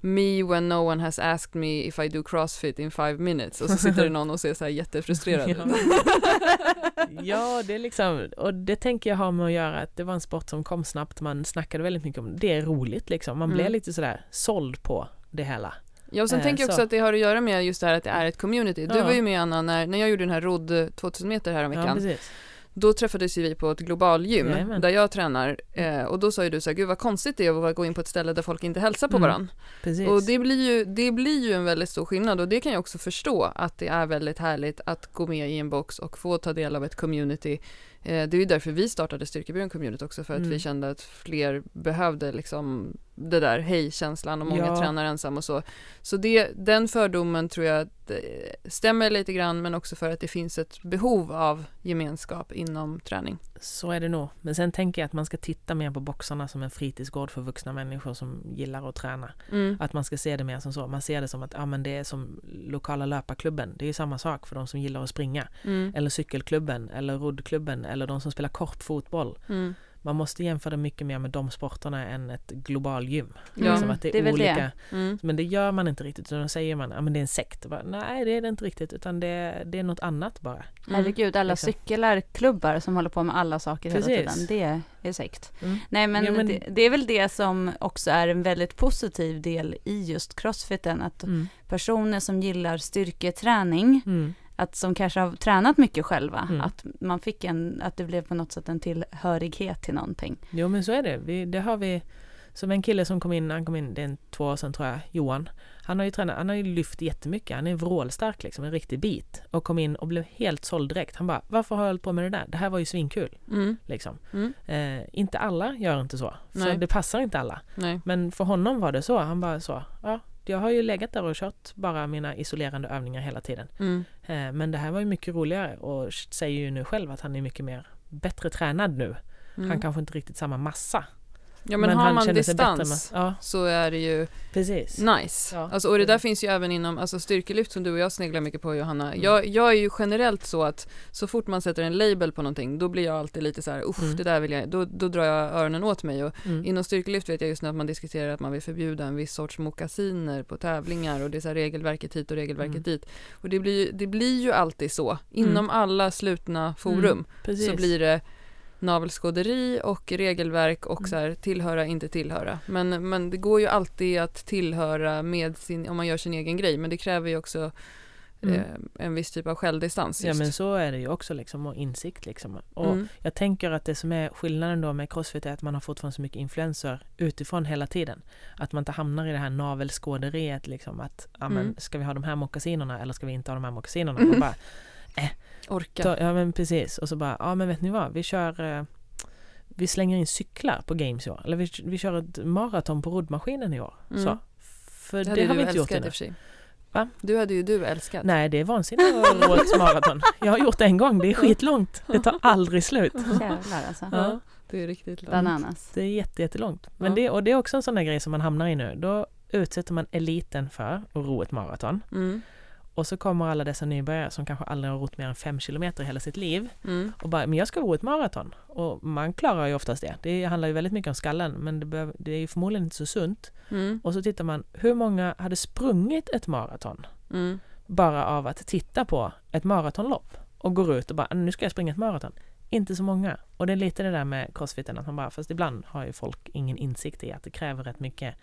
Me when no one has asked me if I do crossfit in five minutes och så sitter det någon och ser så här jättefrustrerad ut. Ja, det är liksom, och det tänker jag har med att göra att det var en sport som kom snabbt, man snackade väldigt mycket om det, är roligt liksom, man Mm. blev lite sådär såld på det hela. Ja och sen Eh, tänker jag också så. att det har att göra med just det här att det är ett community. Du Ja. var ju med Anna när, när jag gjorde den här rodd 2000 meter här om Ja, precis. Då träffades ju vi på ett globalgym Jajamän. där jag tränar eh, och då sa ju du så här, gud vad konstigt det är att gå in på ett ställe där folk inte hälsar på Mm. varandra. precis. Och det blir, ju, det blir ju en väldigt stor skillnad och det kan jag också förstå att det är väldigt härligt att gå med i en box och få ta del av ett community. Eh, det är ju därför vi startade Styrkebyrån Community också för att Mm. vi kände att fler behövde liksom det där hej-känslan och många Ja. tränar ensam och så. Så det, den fördomen tror jag eh, stämmer lite grann men också för att det finns ett behov av gemenskap inom träning. Så är det nog. Men sen tänker jag att man ska titta mer på boxarna som en fritidsgård för vuxna människor som gillar att träna. Mm. Att man ska se det mer som så. Man ser det som att ja, men det är som lokala löparklubben. Det är ju samma sak för de som gillar att springa. Mm. Eller cykelklubben, eller roddklubben, eller de som spelar korpfotboll. Mm. Man måste jämföra mycket mer med de sporterna än ett globalgym. Ja. Liksom att det är, det är olika. det. Mm. Men det gör man inte riktigt. Utan då säger man att det är en sekt. Bara, Nej, det är det inte riktigt. Utan det, det är något annat bara. Herregud, alla Liksom. cykelklubbar som håller på med alla saker hela Precis. tiden. Det är sekt. Mm. Nej men, Ja, men- Det, det är väl det som också är en väldigt positiv del i just crossfiten. Att Mm. personer som gillar styrketräning, Mm. Att som kanske har tränat mycket själva, Mm. att man fick en, att det blev på något sätt en tillhörighet till någonting. Jo men så är det. Vi, det har vi som en kille som kom in, han kom in, det är en, två år sedan tror jag, Johan. Han har ju tränat, han har ju lyft jättemycket, han är vrålstark liksom, en riktig bit. Och kom in och blev helt såld direkt. Han bara, varför har jag hållit på med det där? Det här var ju svinkul. Mm. Liksom. Mm. Eh, inte alla gör inte så, för Nej. det passar inte alla. Nej. Men för honom var det så, han bara så, ja, jag har ju legat där och kört bara mina isolerande övningar hela tiden. Mm. Eh, men det här var ju mycket roligare och säger ju nu själv att han är mycket mer bättre tränad nu. Mm. Han kanske inte riktigt samma massa. Ja men, har han man distans med- Ja, så är det ju precis. nice. Ja. Alltså, och det där finns ju även inom alltså, styrkelyft som du och jag sneglar mycket på Johanna. Mm. Jag, jag är ju generellt så att så fort man sätter en label på någonting då blir jag alltid lite så här, usch Mm. det där vill jag, då, då drar jag öronen åt mig. Och Mm. Inom styrkelyft vet jag just nu att man diskuterar att man vill förbjuda en viss sorts mockasiner på tävlingar och det är så här regelverket hit och regelverket Mm. dit. Och det blir, det blir ju alltid så. Inom alla slutna forum Mm, så blir det navelskåderi och regelverk och Mm. så här, tillhöra, inte tillhöra. Men, men det går ju alltid att tillhöra med sin, om man gör sin egen grej, men det kräver ju också Mm. eh, en viss typ av självdistans. Ja just. men så är det ju också liksom och insikt liksom. Och Mm. jag tänker att det som är skillnaden då med crossfit är att man har fortfarande så mycket influenser utifrån hela tiden. Att man inte hamnar i det här navelskåderiet liksom att ja men Mm. ska vi ha de här mockasinerna eller ska vi inte ha de här mockasinerna? Mm. Man bara, Orka. ta, ja men precis och så bara ja men vet ni vad vi kör eh, vi slänger in cyklar på games i år. Eller vi, vi kör ett maraton på roddmaskinen i år. Mm. Så. För det det, har du vi inte gjort ännu. Va? Du hade ju du älskat. Nej, det är vansinnigt att ro ett maraton. Jag har gjort det en gång, det är skitlångt. Det tar aldrig slut. Jävlar alltså. Ja, Det är riktigt långt. Bananas. det är jätte, jättelångt. Men Ja. det, och det är också en sån där grej som man hamnar i nu. Då utsätter man eliten för att ro ett maraton. Mm. Och så kommer alla dessa nybörjare som kanske aldrig har rott mer än fem kilometer i hela sitt liv Mm. och bara, men jag ska ro ett maraton. Och man klarar ju oftast det. Det handlar ju väldigt mycket om skallen, men det, behöver, det är ju förmodligen inte så sunt. Mm. Och så tittar man, hur många hade sprungit ett maraton? Mm. bara av att titta på ett maratonlopp och går ut och bara nu ska jag springa ett maraton. Inte så många. Och det är lite det där med crossfiten att man bara, fast ibland har ju folk ingen insikt i att det kräver rätt mycket.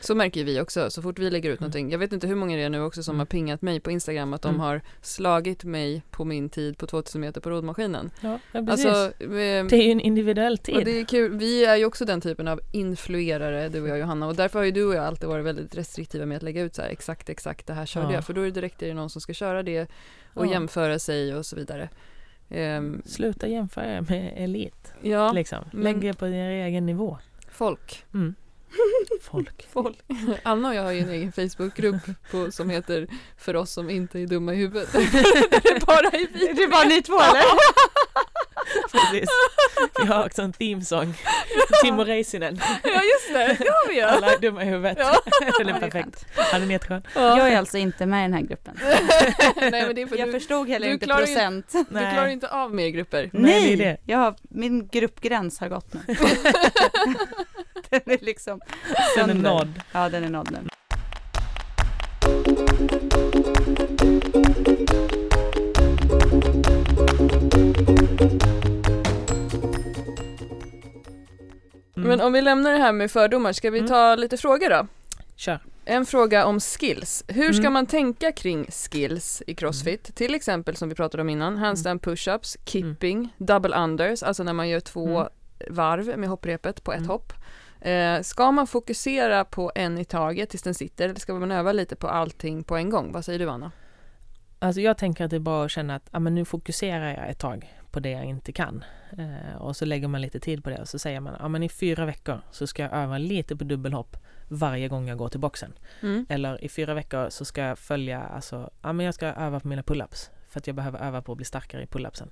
Så märker vi också, så fort vi lägger ut Mm. någonting. Jag vet inte hur många det är nu också som Mm. har pingat mig på Instagram att de Mm. har slagit mig på min tid på 2000 meter på roddmaskinen. Ja, ja precis. Alltså, eh, det är ju en individuell och tid. det är kul. Vi är ju också den typen av influerare, du och jag Johanna. Och därför har ju du och jag alltid varit väldigt restriktiva med att lägga ut så här exakt, exakt det här körde Ja. jag. För då är det direkt är det någon som ska köra det och Ja. jämföra sig och så vidare. Ehm, Sluta jämföra med elit. ja, Liksom. Lägg er på din egen nivå. folk. Mm. Folk. folk. Anna och jag har ju en egen Facebookgrupp på, som heter För oss som inte är dumma i huvudet. det är bara i vi. Det är bara ni två eller? Precis. Vi har också en themesång. Timo Räisänen. Ja just det, det har vi Alla är dumma i huvudet. Ja. Den är perfekt. Han är jätteskön. Jag är alltså inte med i den här gruppen. Nej men det är för Jag du, förstod heller du inte klarar ju- procent. du klarar ju inte av mer grupper. Nej, det är Nej, det. Jag har, min gruppgräns har gått nu. den är liksom Den är sönder. nådd. Ja, den är nådd nu. Mm. Men om vi lämnar det här med fördomar, ska vi Mm. ta lite frågor då? Kör. En fråga om skills. Hur ska Mm. man tänka kring skills i crossfit? Till exempel som vi pratade om innan, handstand push-ups, kipping, double unders, alltså när man gör två Mm. varv med hopprepet på ett Mm. hopp. Eh, ska man fokusera på en i taget tills den sitter eller ska man öva lite på allting på en gång? Vad säger du Anna? Alltså jag tänker att det är bara att känna att ah, men nu fokuserar jag ett tag på det jag inte kan. Eh, och så lägger man lite tid på det och så säger man att men i fyra veckor så ska jag öva lite på dubbelhopp varje gång jag går till boxen. Mm. Eller i fyra veckor så ska jag följa, alltså, ja men jag ska öva på mina pull-ups. För att jag behöver öva på att bli starkare i pull-upsen.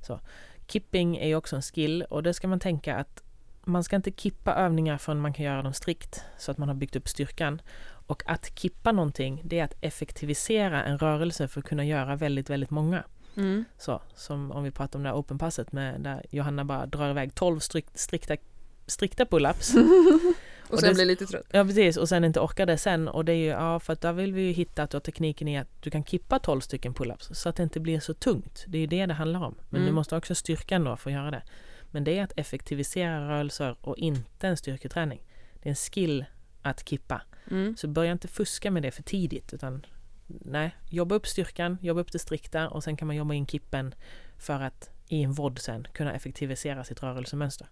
Så. Kipping är också en skill och det ska man tänka att man ska inte kippa övningar förrän man kan göra dem strikt så att man har byggt upp styrkan. Och att kippa någonting, det är att effektivisera en rörelse för att kunna göra väldigt, väldigt många. Mm. Så, som om vi pratar om det här open-passet med där Johanna bara drar iväg 12 strikt, strikta, strikta pull-ups. Och Och sen det- blir lite trött. Ja precis och sen inte orkar det sen och det är ju, ja för att där vill vi ju hitta att du har tekniken i att du kan kippa 12 stycken pull-ups så att det inte blir så tungt. Det är ju det det handlar om. Men Mm. du måste också ha styrkan då för att göra det. Men det är att effektivisera rörelser och inte en styrketräning. Det är en skill att kippa. Mm. Så börja inte fuska med det för tidigt utan nej, jobba upp styrkan, jobba upp det strikta och sen kan man jobba in kippen för att i en vod sen kunna effektivisera sitt rörelsemönster.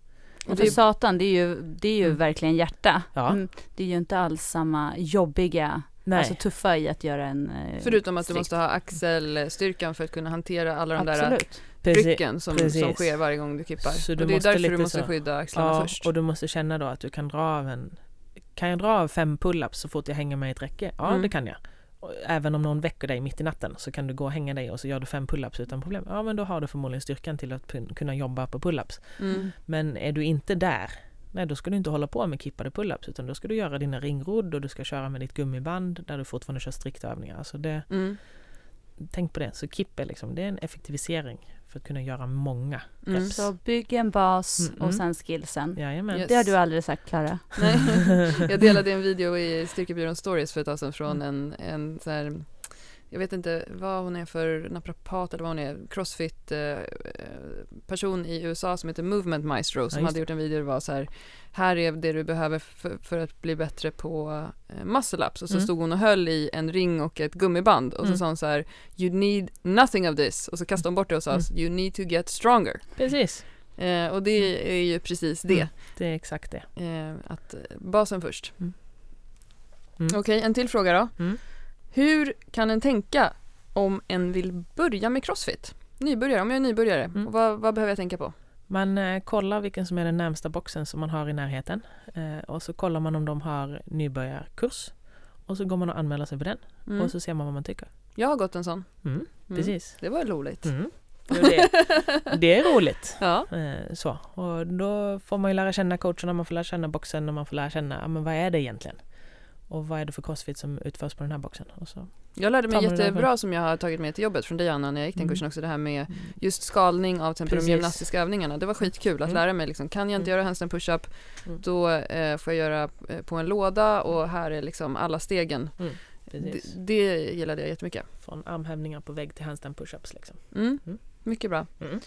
Och för är, satan, det är ju, det är ju Mm. verkligen hjärta. Ja. Mm, Det är ju inte alls samma jobbiga, Nej, alltså tuffa i att göra en eh, förutom att du strikt. måste ha axelstyrkan för att kunna hantera alla de där Absolut. precis. Trycken som, precis. som sker varje gång du kippar. Så och du det är därför du måste så- skydda axlarna Ja, först. och du måste känna då att du kan dra av en... Kan jag dra av fem pull-ups så fort jag hänger mig i ett räcke? Ja, Mm. det kan jag. Och Även om någon väcker dig mitt i natten så kan du gå och hänga dig och så gör du fem pull-ups utan problem. Ja, men då har du förmodligen styrkan till att kun- kunna jobba på pull-ups. Mm. Men är du inte där, nej då ska du inte hålla på med kippade pull-ups utan då ska du göra dina ringrodd och du ska köra med ditt gummiband där du fortfarande kör strikta övningar. Alltså det, Mm. tänk på det. Så kipp är liksom, det är en effektivisering för att kunna göra många Mm. reps. Så bygg en bas Mm, mm. och sen skillsen. Jajamän. Yes. Det har du aldrig sagt Klara. Nej. Jag delade en video i Styrkebyrån Stories för ett tag sedan från en, en så här, jag vet inte vad hon är för naprapat eller vad hon är, crossfit eh, person i USA som heter Movement Maestro som Ja, hade gjort en video där det var så här, här är det du behöver för, för att bli bättre på eh, muscle ups och så Mm. stod hon och höll i en ring och ett gummiband och så Mm. sa hon så här, you need nothing of this och så kastade hon bort det och sa, Mm. you need to get stronger. Precis. Eh, och det är ju precis det. Mm. Det är exakt det. Eh, att eh, basen först. Mm. Mm. Okej, en till fråga då. Hur kan en tänka om en vill börja med crossfit? Nybörjare, om jag är nybörjare, Mm. vad, vad behöver jag tänka på? Man eh, kollar vilken som är den närmsta boxen som man har i närheten. Eh, och så kollar man om de har nybörjarkurs. Och så går man och anmäler sig på den. Mm. Och så ser man vad man tycker. Jag har gått en sån. Mm, Mm. Precis. Det var roligt. Mm. Det, det är roligt. Ja. Eh, så. Och då får man ju lära känna coacherna, man får lära känna boxen och man får lära känna, men vad är det egentligen? Och vad är det för crossfit som utförs på den här boxen? Och så. Jag lärde mig det jättebra som jag har tagit med till jobbet från dig Anna när jag gick den Mm. kursen också det här med just skalning av till exempel de gymnastiska övningarna. Det var skitkul att Mm. lära mig liksom, kan jag inte Mm. göra handstand push-up Mm. då eh, får jag göra eh, på en låda och här är liksom alla stegen. Det, Precis. det gillade jag jättemycket. Från armhävningar på vägg till handstand push-ups liksom. Mm. Mm. Mycket bra. Mm.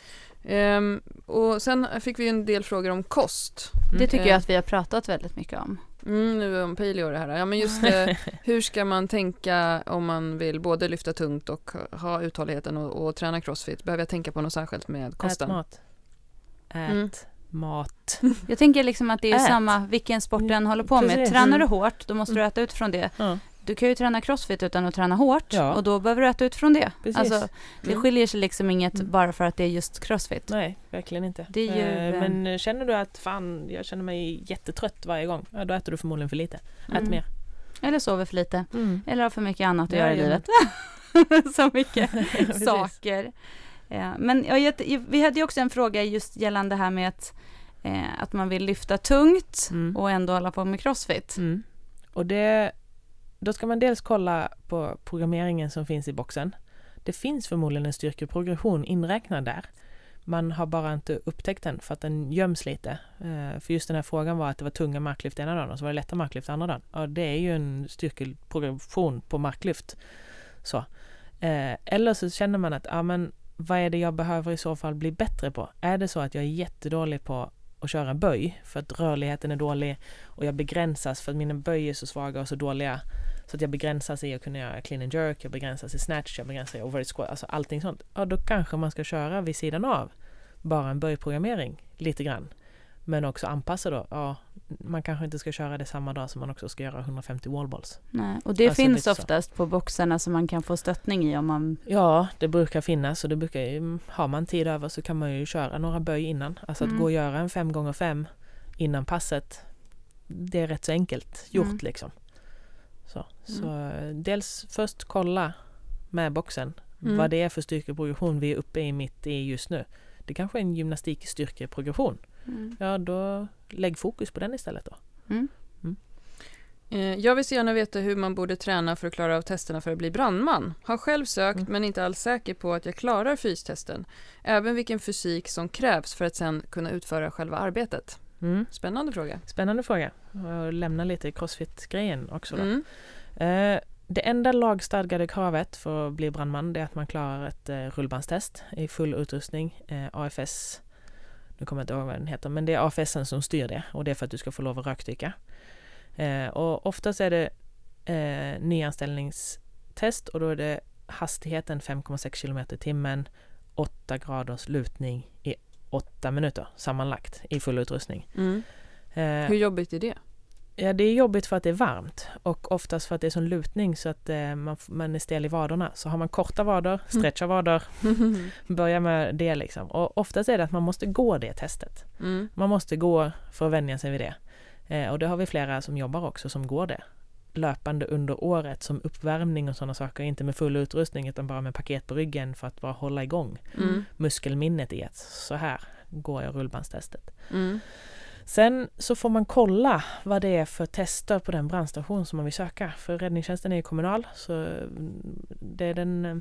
Ehm, och sen fick vi en del frågor om kost. Det tycker Eh. jag att vi har pratat väldigt mycket om. Mm, nu om paleo det här. Ja men just eh, hur ska man tänka om man vill både lyfta tungt och ha uthålligheten och, och träna crossfit? Behöver jag tänka på något särskilt med Ät kosten? mat. Ät Mm. mat. Jag tänker liksom att det är Ät. samma vilken sport du än håller på med. Precis. Tränar du Mm. hårt, då måste du äta ut från det. Ja, Du kan ju träna crossfit utan att träna hårt Ja. och då behöver du äta ut från det. precis. Alltså, det Mm. skiljer sig liksom inget Mm. bara för att det är just crossfit. Nej, verkligen inte. Ju, Eh, Men eh, känner du att fan, jag känner mig jättetrött varje gång, ja, då äter du förmodligen för lite. Ät Mm. mer. Eller sover för lite. Eller har för mycket annat att Ja, göra i ja. livet. Så mycket saker. Eh, men ja, jag- vi hade ju också en fråga just gällande det här med att, eh, att man vill lyfta tungt Mm. och ändå hålla på med crossfit. Mm. Och det, då ska man dels kolla på programmeringen som finns i boxen. Det finns förmodligen en styrkeprogression inräknad där. Man har bara inte upptäckt den för att den göms lite. Eh, för just den här frågan var att det var tunga marklyft ena dagen och så var det lätta marklyft andra dagen. Ja, det är ju en styrkeprogression på marklyft. Så. Eh, eller så känner man att, ja men vad är det jag behöver i så fall bli bättre på? Är det så att jag är jättedålig på att köra böj för att rörligheten är dålig och jag begränsas för att mina böj är så svaga och så dåliga så att jag begränsas i att kunna göra clean and jerk, jag begränsas i snatch, jag begränsas i overhead squat, alltså allting sånt. Ja, då kanske man ska köra vid sidan av bara en böjprogrammering lite grann. Men också anpassa då, ja, man kanske inte ska köra det samma dag som man också ska göra 150 wallballs. Nej, och det Alltså, finns lite så. oftast på boxarna som man kan få stöttning i om man... Ja, det brukar finnas och det brukar ju, har man tid över så kan man ju köra några böj innan. Alltså Mm. att gå och göra en 5 gånger 5 innan passet. Det är rätt så enkelt gjort Mm. liksom. Så, så eh, dels först kolla med boxen Mm. vad det är för styrkeprogression vi är uppe i mitt i just nu. Det kanske är en gymnastikstyrkeprogression. Mm. Ja, då lägg fokus på den istället då. Mm. Eh, Jag vill så gärna veta hur man borde träna för att klara av testerna för att bli brandman. Har själv sökt Mm. men inte alls säker på att jag klarar fystesten. Även vilken fysik som krävs för att sen kunna utföra själva arbetet. Mm. Spännande fråga. Spännande fråga. Och lämna lite crossfit-grejen också då. Mm. Eh, det enda lagstadgade kravet för att bli brandman är att man klarar ett eh, rullbandstest i full utrustning. Eh, AFS, nu kommer jag inte ihåg vad den heter, men det är AFSen som styr det och det är för att du ska få lov att rökdyka. Eh, och oftast är det eh, nyanställningstest och då är det hastigheten 5,6 km i timmen, 8 graders lutning i 8 minuter sammanlagt i full utrustning. Mm. Eh, Hur jobbigt är det? Ja, det är jobbigt för att det är varmt och oftast för att det är sån lutning så att eh, man, man är stel i vaderna. Så har man korta vader, stretcha vader, börja med det liksom. Och oftast är det att man måste gå det testet. Mm. Man måste gå för att vänja sig vid det. Eh, och det har vi flera som jobbar också som går det löpande under året som uppvärmning och sådana saker, inte med full utrustning utan bara med paket på ryggen för att bara hålla igång Mm. muskelminnet i att så här går jag rullbandstestet. Mm. Sen så får man kolla vad det är för tester på den brandstation som man vill söka. För räddningstjänsten är ju kommunal så mm, det är den eh,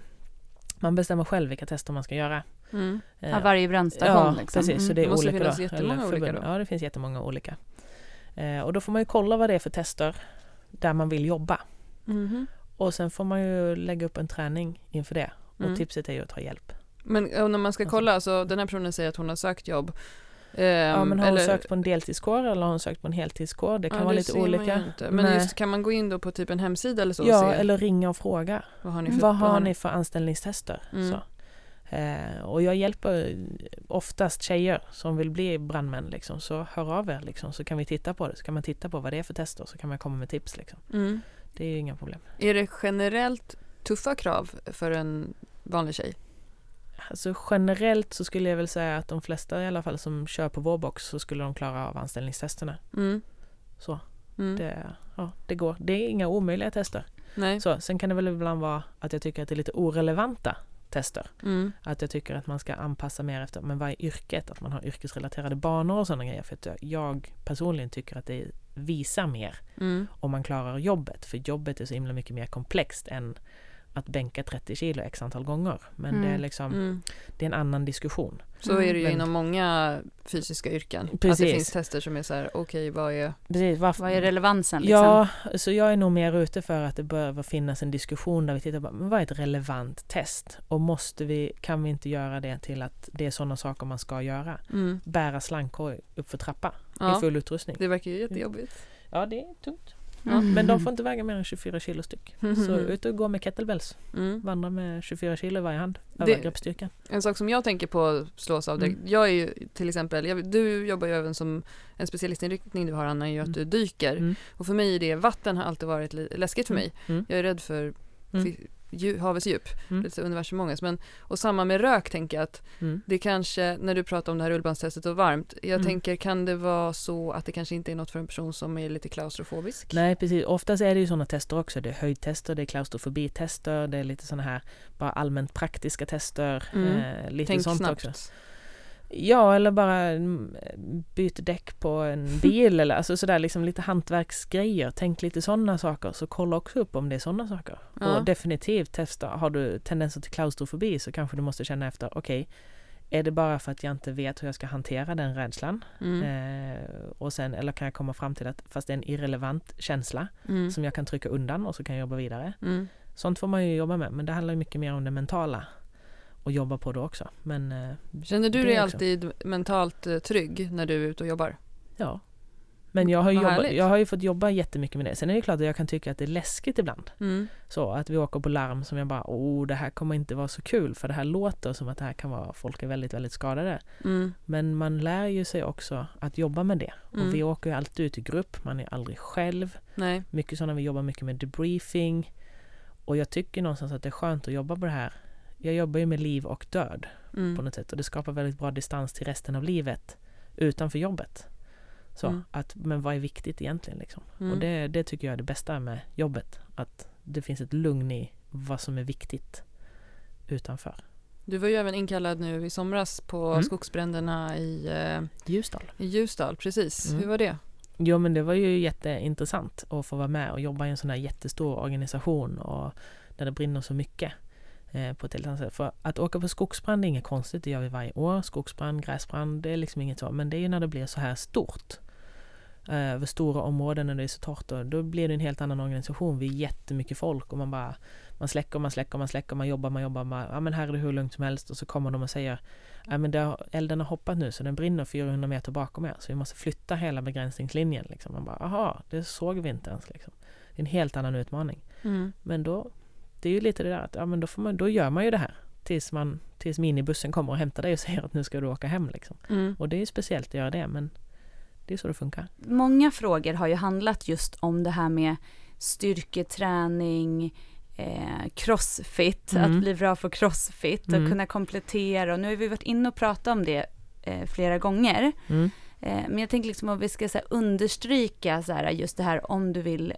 man bestämmer själv vilka tester man ska göra. Mm. Eh, Ja, varje brandstation ja, liksom. precis. Så Mm. det är Det måste olika finnas då, jättemånga olika då. Ja, det finns jättemånga olika. Eh, och då får man ju kolla vad det är för tester där man vill jobba. Mhm. Och sen får man ju lägga upp en träning inför det. Och Mm. tipset är ju att ta hjälp. Men eh, när man ska Alltså. kolla, alltså den här personen säger att hon har sökt jobb. Ehm, ja, men har hon eller- sökt på en deltidskår eller har hon sökt på en heltidskår? Det kan Ja, vara det lite olika. Men Nej. just, kan man gå in då på typ en hemsida eller så Ja, eller ringa och fråga. vad har ni för, Vad har ni för anställningstester? Mm. Så. Eh, och jag hjälper oftast tjejer som vill bli brandmän liksom, så hör av er liksom, så kan vi titta på det. Så kan man titta på vad det är för tester så kan man komma med tips liksom. Mm. Det är ju inga problem. Är det generellt tuffa krav för en vanlig tjej? Alltså generellt så skulle jag väl säga att de flesta i alla fall som kör på vår box så skulle de klara av anställningstesterna. Mm. Så Mm. det, ja, det går. Det är inga omöjliga tester. Nej. Så, sen kan det väl ibland vara att jag tycker att det är lite orelevanta tester. Mm. Att jag tycker att man ska anpassa mer efter men vad är yrket, att man har yrkesrelaterade banor och sådana grejer. För att jag- personligen tycker att det visar mer Mm. om man klarar jobbet. För jobbet är så himla mycket mer komplext än att bänka 30 kilo x antal gånger. Men det är Mm. liksom, Mm. det är en annan diskussion. Så är det ju Men- inom många fysiska yrken. Att det Precis. finns tester som är så här, okej vad är... Precis, varför, Vad är relevansen liksom? Ja, så jag är nog mer ute för att det behöver finnas en diskussion där vi tittar på men vad är ett relevant test? Och måste vi, kan vi inte göra det till att det är sådana saker man ska göra? Mm. Bära slangkorg upp för trappa i Ja, full utrustning. det verkar ju jättejobbigt. Ja, det är tungt. Mm. Men de får inte väga mer än 24 kilo styck. Så ut och gå med kettlebells. Mm. Vandra med 24 kilo i varje hand. Greppstyrkan. En sak som jag tänker på slås av direkt. Mm. Jag är ju till exempel, jag, du jobbar ju även som en specialistinriktning du har Anna, är ju att Mm. du dyker. Mm. Och för mig är det, vatten har alltid varit läskigt för mig. Mm. Jag är rädd för Mm. Dju- havets djup, Mm. lite universumångest. Men, och samma med rök tänker jag att Mm. det kanske, när du pratar om det här rullbandstestet och varmt, jag Mm. tänker kan det vara så att det kanske inte är något för en person som är lite klaustrofobisk? Nej precis, oftast är det ju sådana tester också. Det är höjdtester, det är klaustrofobitester, det är lite sådana här bara allmänt praktiska tester. Mm. Eh, lite Tänk sånt snabbt. också. Ja, eller bara mm, byt däck på en bil eller alltså sådär liksom lite hantverksgrejer. Tänk lite sådana saker. Så kolla också upp om det är sådana saker. Ja. Och definitivt testa. Har du tendenser till klaustrofobi så kanske du måste känna efter. Okej, är det bara för att jag inte vet hur jag ska hantera den rädslan? Mm. Eh, och sen, eller kan jag komma fram till att fast det är en irrelevant känsla Mm. som jag kan trycka undan och så kan jag jobba vidare. Mm. Sånt får man ju jobba med, men det handlar mycket mer om det mentala och jobba på det också. Men eh, Känner du dig också. alltid mentalt eh, trygg när du är ute och jobbar? ja. Men jag har, ju jobbat, jag har ju fått jobba jättemycket med det. Sen är det klart att jag kan tycka att det är läskigt ibland. Mm. Så att vi åker på larm som jag bara, oh det här kommer inte vara så kul för det här låter som att det här kan vara, folk är väldigt, väldigt skadade. Mm. Men man lär ju sig också att jobba med det. Mm. Och vi åker ju alltid ut i grupp, man är aldrig själv. Nej. Mycket sådana, vi jobbar mycket med debriefing. Och jag tycker någonstans att det är skönt att jobba på det här. Jag jobbar ju med liv och död på Mm. något sätt och det skapar väldigt bra distans till resten av livet utanför jobbet. Så Mm. att, men vad är viktigt egentligen liksom? Mm. Och det, det tycker jag är det bästa med jobbet. Att det finns ett lugn i vad som är viktigt utanför. Du var ju även inkallad nu i somras på Mm. skogsbränderna i, eh, Ljusdal. i Ljusdal, precis. Mm. Hur var det? Jo men det var ju jätteintressant att få vara med och jobba i en sån här jättestor organisation och där det brinner så mycket på ett helt annat sätt. För att åka på skogsbrand är inget konstigt, det gör vi varje år. Skogsbrand, gräsbrand, det är liksom inget så. Men det är ju när det blir så här stort. eh, Över stora områden när det är så torrt. Då, då blir det en helt annan organisation. Vi är jättemycket folk och man bara man släcker, man släcker, man släcker, man jobbar, man jobbar. Man, ja men här är det hur lugnt som helst och så kommer de och säger Ja men det har, elden har hoppat nu så den brinner 400 meter bakom er så vi måste flytta hela begränsningslinjen. Liksom. Man bara, aha, det såg vi inte ens. Liksom. Det är en helt annan utmaning. Mm. Men då, det är ju lite det där att, ja men då, får man, då gör man ju det här. Tills, man, tills minibussen kommer och hämtar dig och säger att nu ska du åka hem. Liksom. Mm. Och det är ju speciellt att göra det men det är så det funkar. Många frågor har ju handlat just om det här med styrketräning, eh, crossfit, Mm. att bli bra på crossfit och Mm. kunna komplettera. Och nu har vi varit inne och pratat om det eh, flera gånger. Mm. Eh, men jag tänker liksom om vi ska så här, understryka så här, just det här om du vill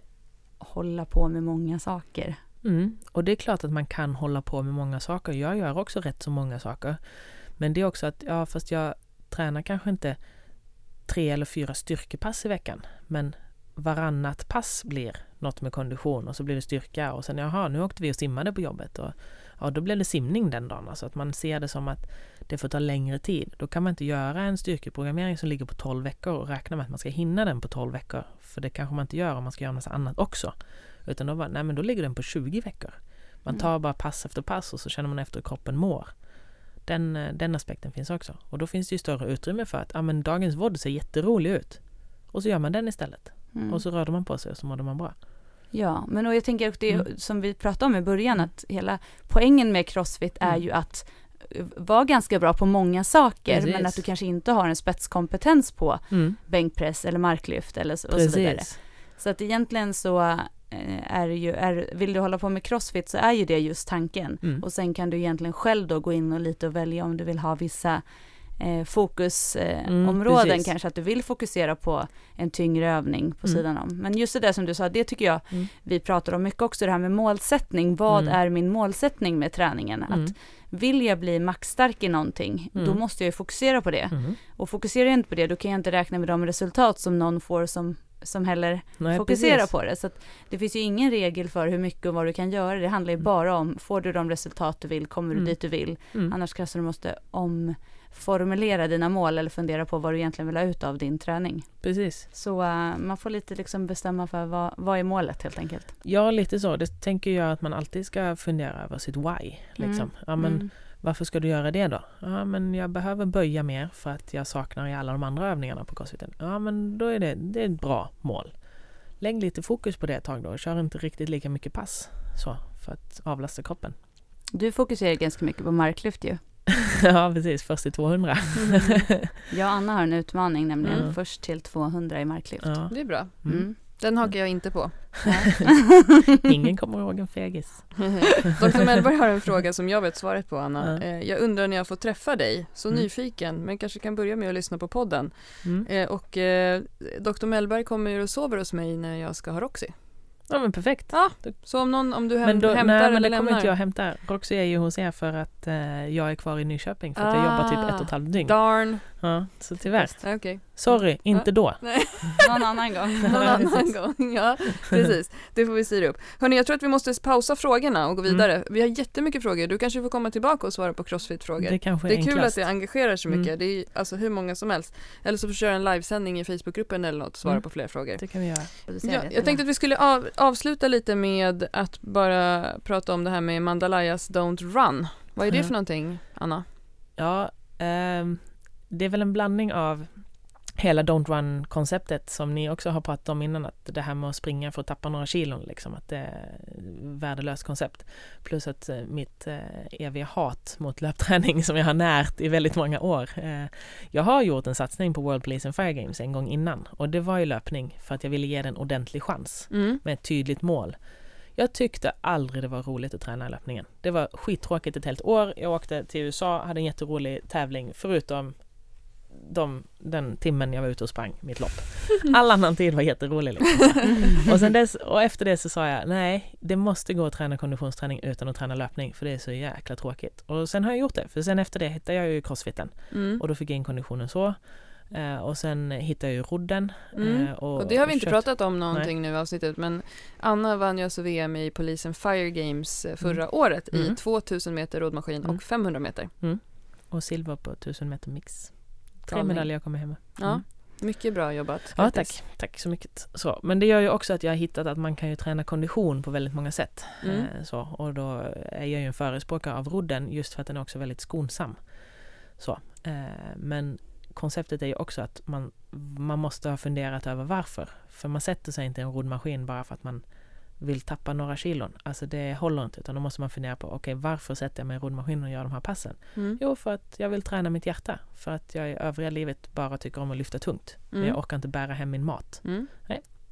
hålla på med många saker. Mm. Och det är klart att man kan hålla på med många saker. Jag gör också rätt så många saker. Men det är också att, ja fast jag tränar kanske inte tre eller fyra styrkepass i veckan. Men varannat pass blir något med kondition och så blir det styrka och sen jaha, nu åkte vi och simmade på jobbet och ja, då blev det simning den dagen. Alltså att man ser det som att det får ta längre tid. Då kan man inte göra en styrkeprogrammering som ligger på 12 veckor och räkna med att man ska hinna den på 12 veckor. För det kanske man inte gör om man ska göra en massa annat också. Utan då, bara, nej, men då ligger den på 20 veckor. Man tar bara pass efter pass och så känner man efter hur kroppen mår. Den, eh, den aspekten finns också. Och då finns det ju större utrymme för att ja, men dagens vodd ser jätterolig ut. Och så gör man den istället. Mm. Och så rörde man på sig och så mådde man bra. Ja, men och jag tänker att det Mm. som vi pratade om i början, att hela poängen med crossfit är Mm. ju att eh, vara ganska bra på många saker, Precis. men att du kanske inte har en spetskompetens på Mm. bänkpress eller marklyft eller så, och så vidare. Så att egentligen så är det ju, är, vill du hålla på med crossfit så är ju det just tanken. Mm. Och sen kan du egentligen själv då gå in och lite och välja om du vill ha vissa eh, fokusområden, eh, Mm, kanske att du vill fokusera på en tyngre övning på Mm. sidan om. Men just det där som du sa, det tycker jag Mm. vi pratar om mycket också, det här med målsättning. Vad Mm. är min målsättning med träningen? Mm. Att vill jag bli maxstark i någonting, då Mm. måste jag ju fokusera på det. Mm. Och fokuserar jag inte på det, då kan jag inte räkna med de resultat som någon får som, som heller Nej, fokuserar precis. på det. Så det finns ju ingen regel för hur mycket och vad du kan göra. Det handlar ju Mm. bara om, får du de resultat du vill, kommer du Mm. dit du vill. Mm. Annars kanske du måste omformulera dina mål eller fundera på vad du egentligen vill ha ut av din träning. Precis. Så eh, man får lite liksom bestämma för vad, vad är målet helt enkelt. Ja, lite så. Det tänker jag att man alltid ska fundera över sitt why. Liksom. Mm. Ja, men Mm. Varför ska du göra det då? Ja, men jag behöver böja mer för att jag saknar i alla de andra övningarna på crossfiten. Ja, men då är det, det är ett bra mål. Lägg lite fokus på det ett tag då. Kör inte riktigt lika mycket pass så för att avlasta kroppen. Du fokuserar ganska mycket på marklyft ju. ja, precis. Först till 200. Jag och Anna har en utmaning nämligen, Mm. först till 200 i marklyft. ja. Det är bra. Mm. Mm. Den hakar jag inte på. Ingen kommer ihåg en fegis. Dr. Mellberg har en fråga som jag vet svaret på Anna. Eh, Jag undrar när jag får träffa dig, så Mm. nyfiken, men kanske kan börja med att lyssna på podden. Mm. Eh, Och eh, Dr. Mellberg kommer ju och sover hos mig när jag ska ha Roxy. Ja men perfekt. Ja, så om någon, om du häm- Men då, hämtar nej, eller men det lämnar. kommer inte jag hämta. Roxy är ju hos er för att eh, jag är kvar i Nyköping för att jag jobbar typ Ah, ett och ett halvt dygn. Darn. Ja, så tyvärr. Okej, Sorry, inte då. Någon annan gång. någon annan gång. Ja, precis. Det får vi styra upp. Hörni, jag tror att vi måste pausa frågorna och gå Mm. vidare. Vi har jättemycket frågor. Du kanske får komma tillbaka och svara på Crossfit-frågor. Det kanske Det är är kul att det engagerar så mycket. Mm. Det är alltså hur många som helst. Eller så får du köra en livesändning i Facebookgruppen eller något och svara Mm. på fler frågor. Det kan vi göra. Ja, jag tänkte att vi skulle av, avsluta lite med att bara prata om det här med Mandalayas Don't Run. Vad är det för någonting, Anna? Ja, ehm, det är väl en blandning av hela Don't Run-konceptet som ni också har pratat om innan, att det här med att springa för att tappa några kilon, liksom, att det är ett värdelöst koncept. Plus att eh, mitt eh, eviga hat mot löpträning som jag har närt i väldigt många år. Eh, jag har gjort en satsning på World Police and Fire Games en gång innan och det var ju löpning för att jag ville ge den ordentlig chans Mm. med ett tydligt mål. Jag tyckte aldrig det var roligt att träna i löpningen. Det var skittråkigt ett helt år. Jag åkte till USA, hade en jätterolig tävling förutom de, den timmen jag var ute och sprang mitt lopp. All annan tid var jätterolig. Liksom. Och, sen dess, och efter det så sa jag nej, det måste gå att träna konditionsträning utan att träna löpning för det är så jäkla tråkigt. Och sen har jag gjort det, för sen efter det hittade jag ju crossfiten Mm. och då fick jag in konditionen så. Eh, och sen hittade jag ju rodden. Mm. eh, och, Och det har vi inte kört- pratat om någonting nu i avsnittet men Anna vann ju alltså VM i Polisen Fire Games eh, förra året i Mm. 2000 meter roddmaskin Mm. och 500 meter. Och silver på 1000 meter mix. Tre medaljer kommer hem med. Ja, Mm. mycket bra jobbat. Ja, tack. Tack så mycket. Så, men det gör ju också att jag har hittat att man kan ju träna kondition på väldigt många sätt. Mm. Eh, så, och då är jag ju en förespråkare av rodden just för att den är också väldigt skonsam. Så, eh, men konceptet är ju också att man, man måste ha funderat över varför. För man sätter sig inte i en roddmaskin bara för att man vill tappa några kilon. Alltså det håller inte, utan då måste man fundera på okej, varför sätter jag mig i roddmaskinen och gör de här passen? Mm. Jo, för att jag vill träna mitt hjärta. För att jag i övriga livet bara tycker om att lyfta tungt. Men Mm. jag orkar inte bära hem min mat. Mm.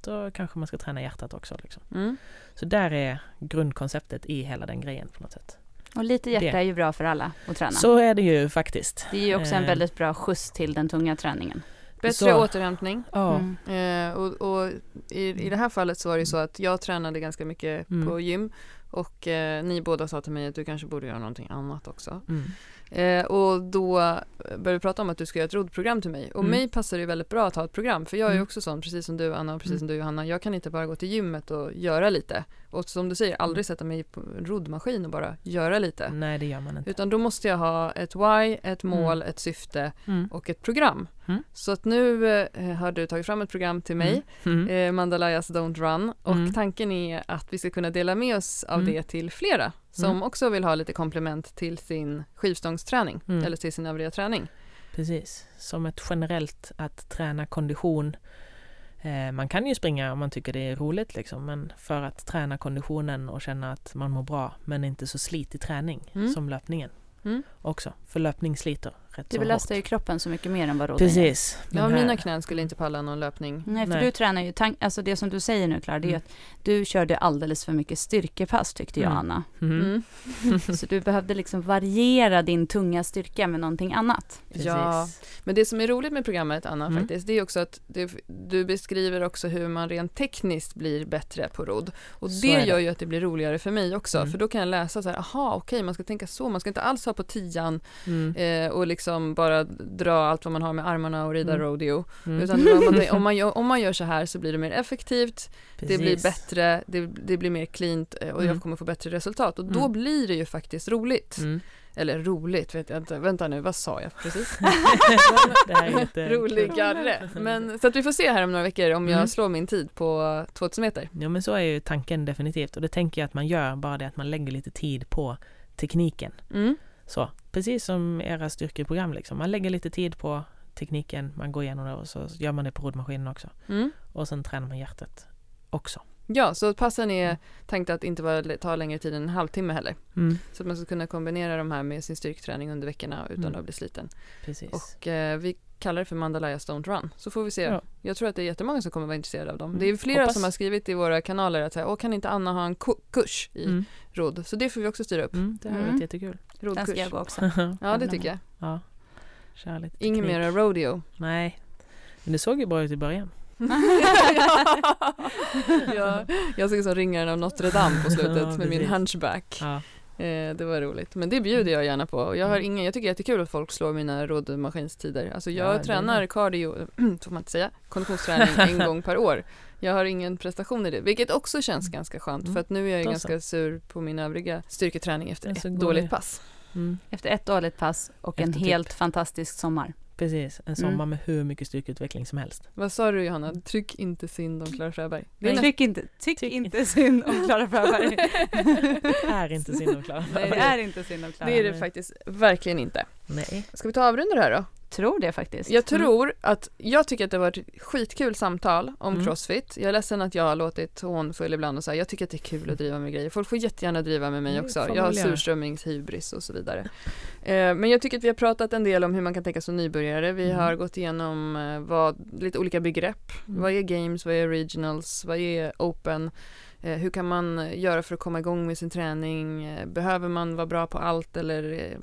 Då kanske man ska träna hjärtat också. Liksom. Mm. Så där är grundkonceptet i hela den grejen på något sätt. Och lite hjärta Det. är ju bra för alla att träna. Så är det ju faktiskt. det är ju också en Eh. väldigt bra skjuts till den tunga träningen. Bättre Så. återhämtning. Ja, Mm. Eh, och, och i, I det här fallet så var det ju så att jag tränade ganska mycket Mm. på gym och eh, ni båda sa till mig att du kanske borde göra någonting annat också. mm. Eh, och då började vi prata om att du ska göra ett roddprogram till mig. Och Mm. mig passar det väldigt bra att ha ett program. För jag är Mm. också sån, precis som du Anna och precis Mm. som du Johanna. Jag kan inte bara gå till gymmet och göra lite. Och som du säger, aldrig sätta mig på en roddmaskin och bara göra lite. Nej, det gör man inte. Utan då måste jag ha ett why, ett mål, ett syfte Mm. och ett program. Mm. Så att nu eh, har du tagit fram ett program till mig, Mm. eh, Mandalayas Don't Run. Och Mm. tanken är att vi ska kunna dela med oss av Mm. det till flera som Mm. också vill ha lite komplement till sin skivstångsträning Mm. eller till sin övriga träning. Precis. Som ett generellt att träna kondition. Eh, man kan ju springa om man tycker det är roligt liksom, men för att träna konditionen och känna att man mår bra, men inte så slitig träning Mm. som löpningen Mm. också. För löpning sliter rätt Det så belastar ju kroppen så mycket mer än vad rodden gör. Precis. Ja, Men här- mina knän skulle inte palla någon löpning. Nej, för Nej. du tränar ju, tank, alltså det som du säger nu Klara, det är Mm. att du körde alldeles för mycket styrkepass tyckte jag Mm. Anna. Mhm. Mm. Så du behövde liksom variera din tunga styrka med någonting annat. Ja, Precis. men det som är roligt med programmet Anna Mm. faktiskt, det är också att det, du beskriver också hur man rent tekniskt blir bättre på rodd. Och Så det gör ju att det blir roligare för mig också, Mm. för då kan jag läsa så här, aha okej man ska tänka så, man ska inte alls ha på tian Mm. eh, och liksom bara dra allt vad man har med armarna och rida Mm. rodeo. Mm. Utan man, om, man gör, om man gör så här så blir det mer effektivt, det blir Precis. bättre, det, det blir mer cleant eh, och Mm. jag kommer få bättre resultat. Och då Mm. blir det ju faktiskt roligt. Mm. Eller roligt vet jag inte, vänta nu, vad sa jag precis? Roligare. Men, så att vi får se här om några veckor om jag Mm. slår min tid på 2000 meter. Ja men så är ju tanken definitivt och det tänker jag att man gör bara det att man lägger lite tid på tekniken. Så, precis som era styrkeprogram liksom. Man lägger lite tid på tekniken, man går igenom det och så gör man det på roddmaskinen också. Mm. Och sen tränar man hjärtat också. Ja, så passen är tänkt att inte vara, ta längre tid än en halvtimme heller. Mm. Så att man ska kunna kombinera de här med sin styrketräning under veckorna utan Mm. att bli sliten. Precis. Och eh, vi kallar det för Mandalayas Don't Run. Så får vi se. Ja. Jag tror att det är jättemånga som kommer vara intresserade av dem. Mm. Det är flera Hoppas. som har skrivit i våra kanaler att säga, Åh, kan inte Anna ha en ku- kurs i Mm. rodd? Så det får vi också styra upp. Mm, det Mm. varit jättekul. Den ska jag gå också. Ja, det tycker jag. ja. Kärligt. Ingen mera rodeo. Nej. Men det såg ju bra ut i början. ja, jag såg som ringaren av Notre Dame på slutet Ja, med min hunchback. Ja. Eh, det var roligt. Men det bjuder jag gärna på. Och Jag, har Mm. ingen, jag tycker det är jättekul att folk slår mina roddmaskinstider. Alltså jag Ja, tränar det. cardio, får man inte säga, konditionsträning en gång per år. Jag har ingen prestation i det, vilket också känns ganska skönt. Mm. För att nu är jag ju Då ganska sur på min övriga styrketräning efter så ett dåligt pass. Mm. Efter ett dåligt pass och en Efter typ- helt fantastisk sommar. Precis, en sommar Mm. med hur mycket styrkeutveckling som helst. Vad sa du Johanna? Tryck inte synd om Clara Fröberg. Det är Nej. Tyck inte, tyck Tyck inte synd om Klara Fröberg. Det är inte synd om Klara. Nej, det är inte synd om Klara. det är det faktiskt verkligen inte. Nej. Ska vi ta avrunda det här då? Tror det faktiskt. Jag tror att, jag tycker att det var ett skitkul samtal om Mm. crossfit. Jag är ledsen att jag har låtit hånfull ibland och säga jag tycker att det är kul att driva med grejer. Folk får jättegärna driva med mig Det också. Jag har surströmmingshybris och så vidare. Eh, men jag tycker att vi har pratat en del om hur man kan tänka som nybörjare. Vi Mm. har gått igenom eh, vad, lite olika begrepp. Mm. Vad är games, vad är regionals, vad är open? Eh, hur kan man göra för att komma igång med sin träning? Eh, Behöver man vara bra på allt eller eh,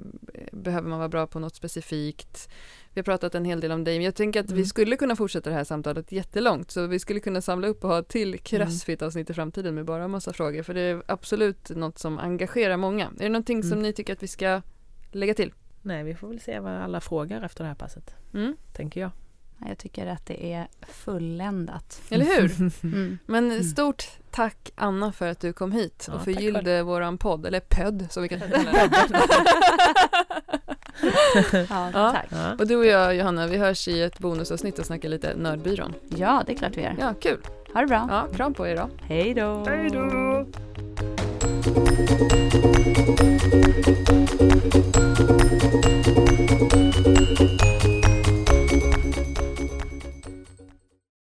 behöver man vara bra på något specifikt? Vi har pratat en hel del om dig, men jag tänker att vi Mm. skulle kunna fortsätta det här samtalet jättelångt, så vi skulle kunna samla upp och ha till Mm. crossfit-avsnitt i framtiden med bara en massa frågor, för det är absolut något som engagerar många. Är det någonting som Mm. ni tycker att vi ska lägga till? Nej, vi får väl se vad alla frågar efter det här passet, Mm. tänker jag. Jag tycker att det är fulländat. Eller hur? Mm. Men stort tack Anna för att du kom hit Ja, och tack förgyllde våran podd, eller pödd som vi kan kalla den. Ja, tack. Ja. Och du och jag Johanna, vi hörs i ett bonusavsnitt och snackar lite Nördbyrån. Ja, det är klart vi gör. Ja, kul! Ha det bra. Ja, kram på er då! Hej då. Hej då!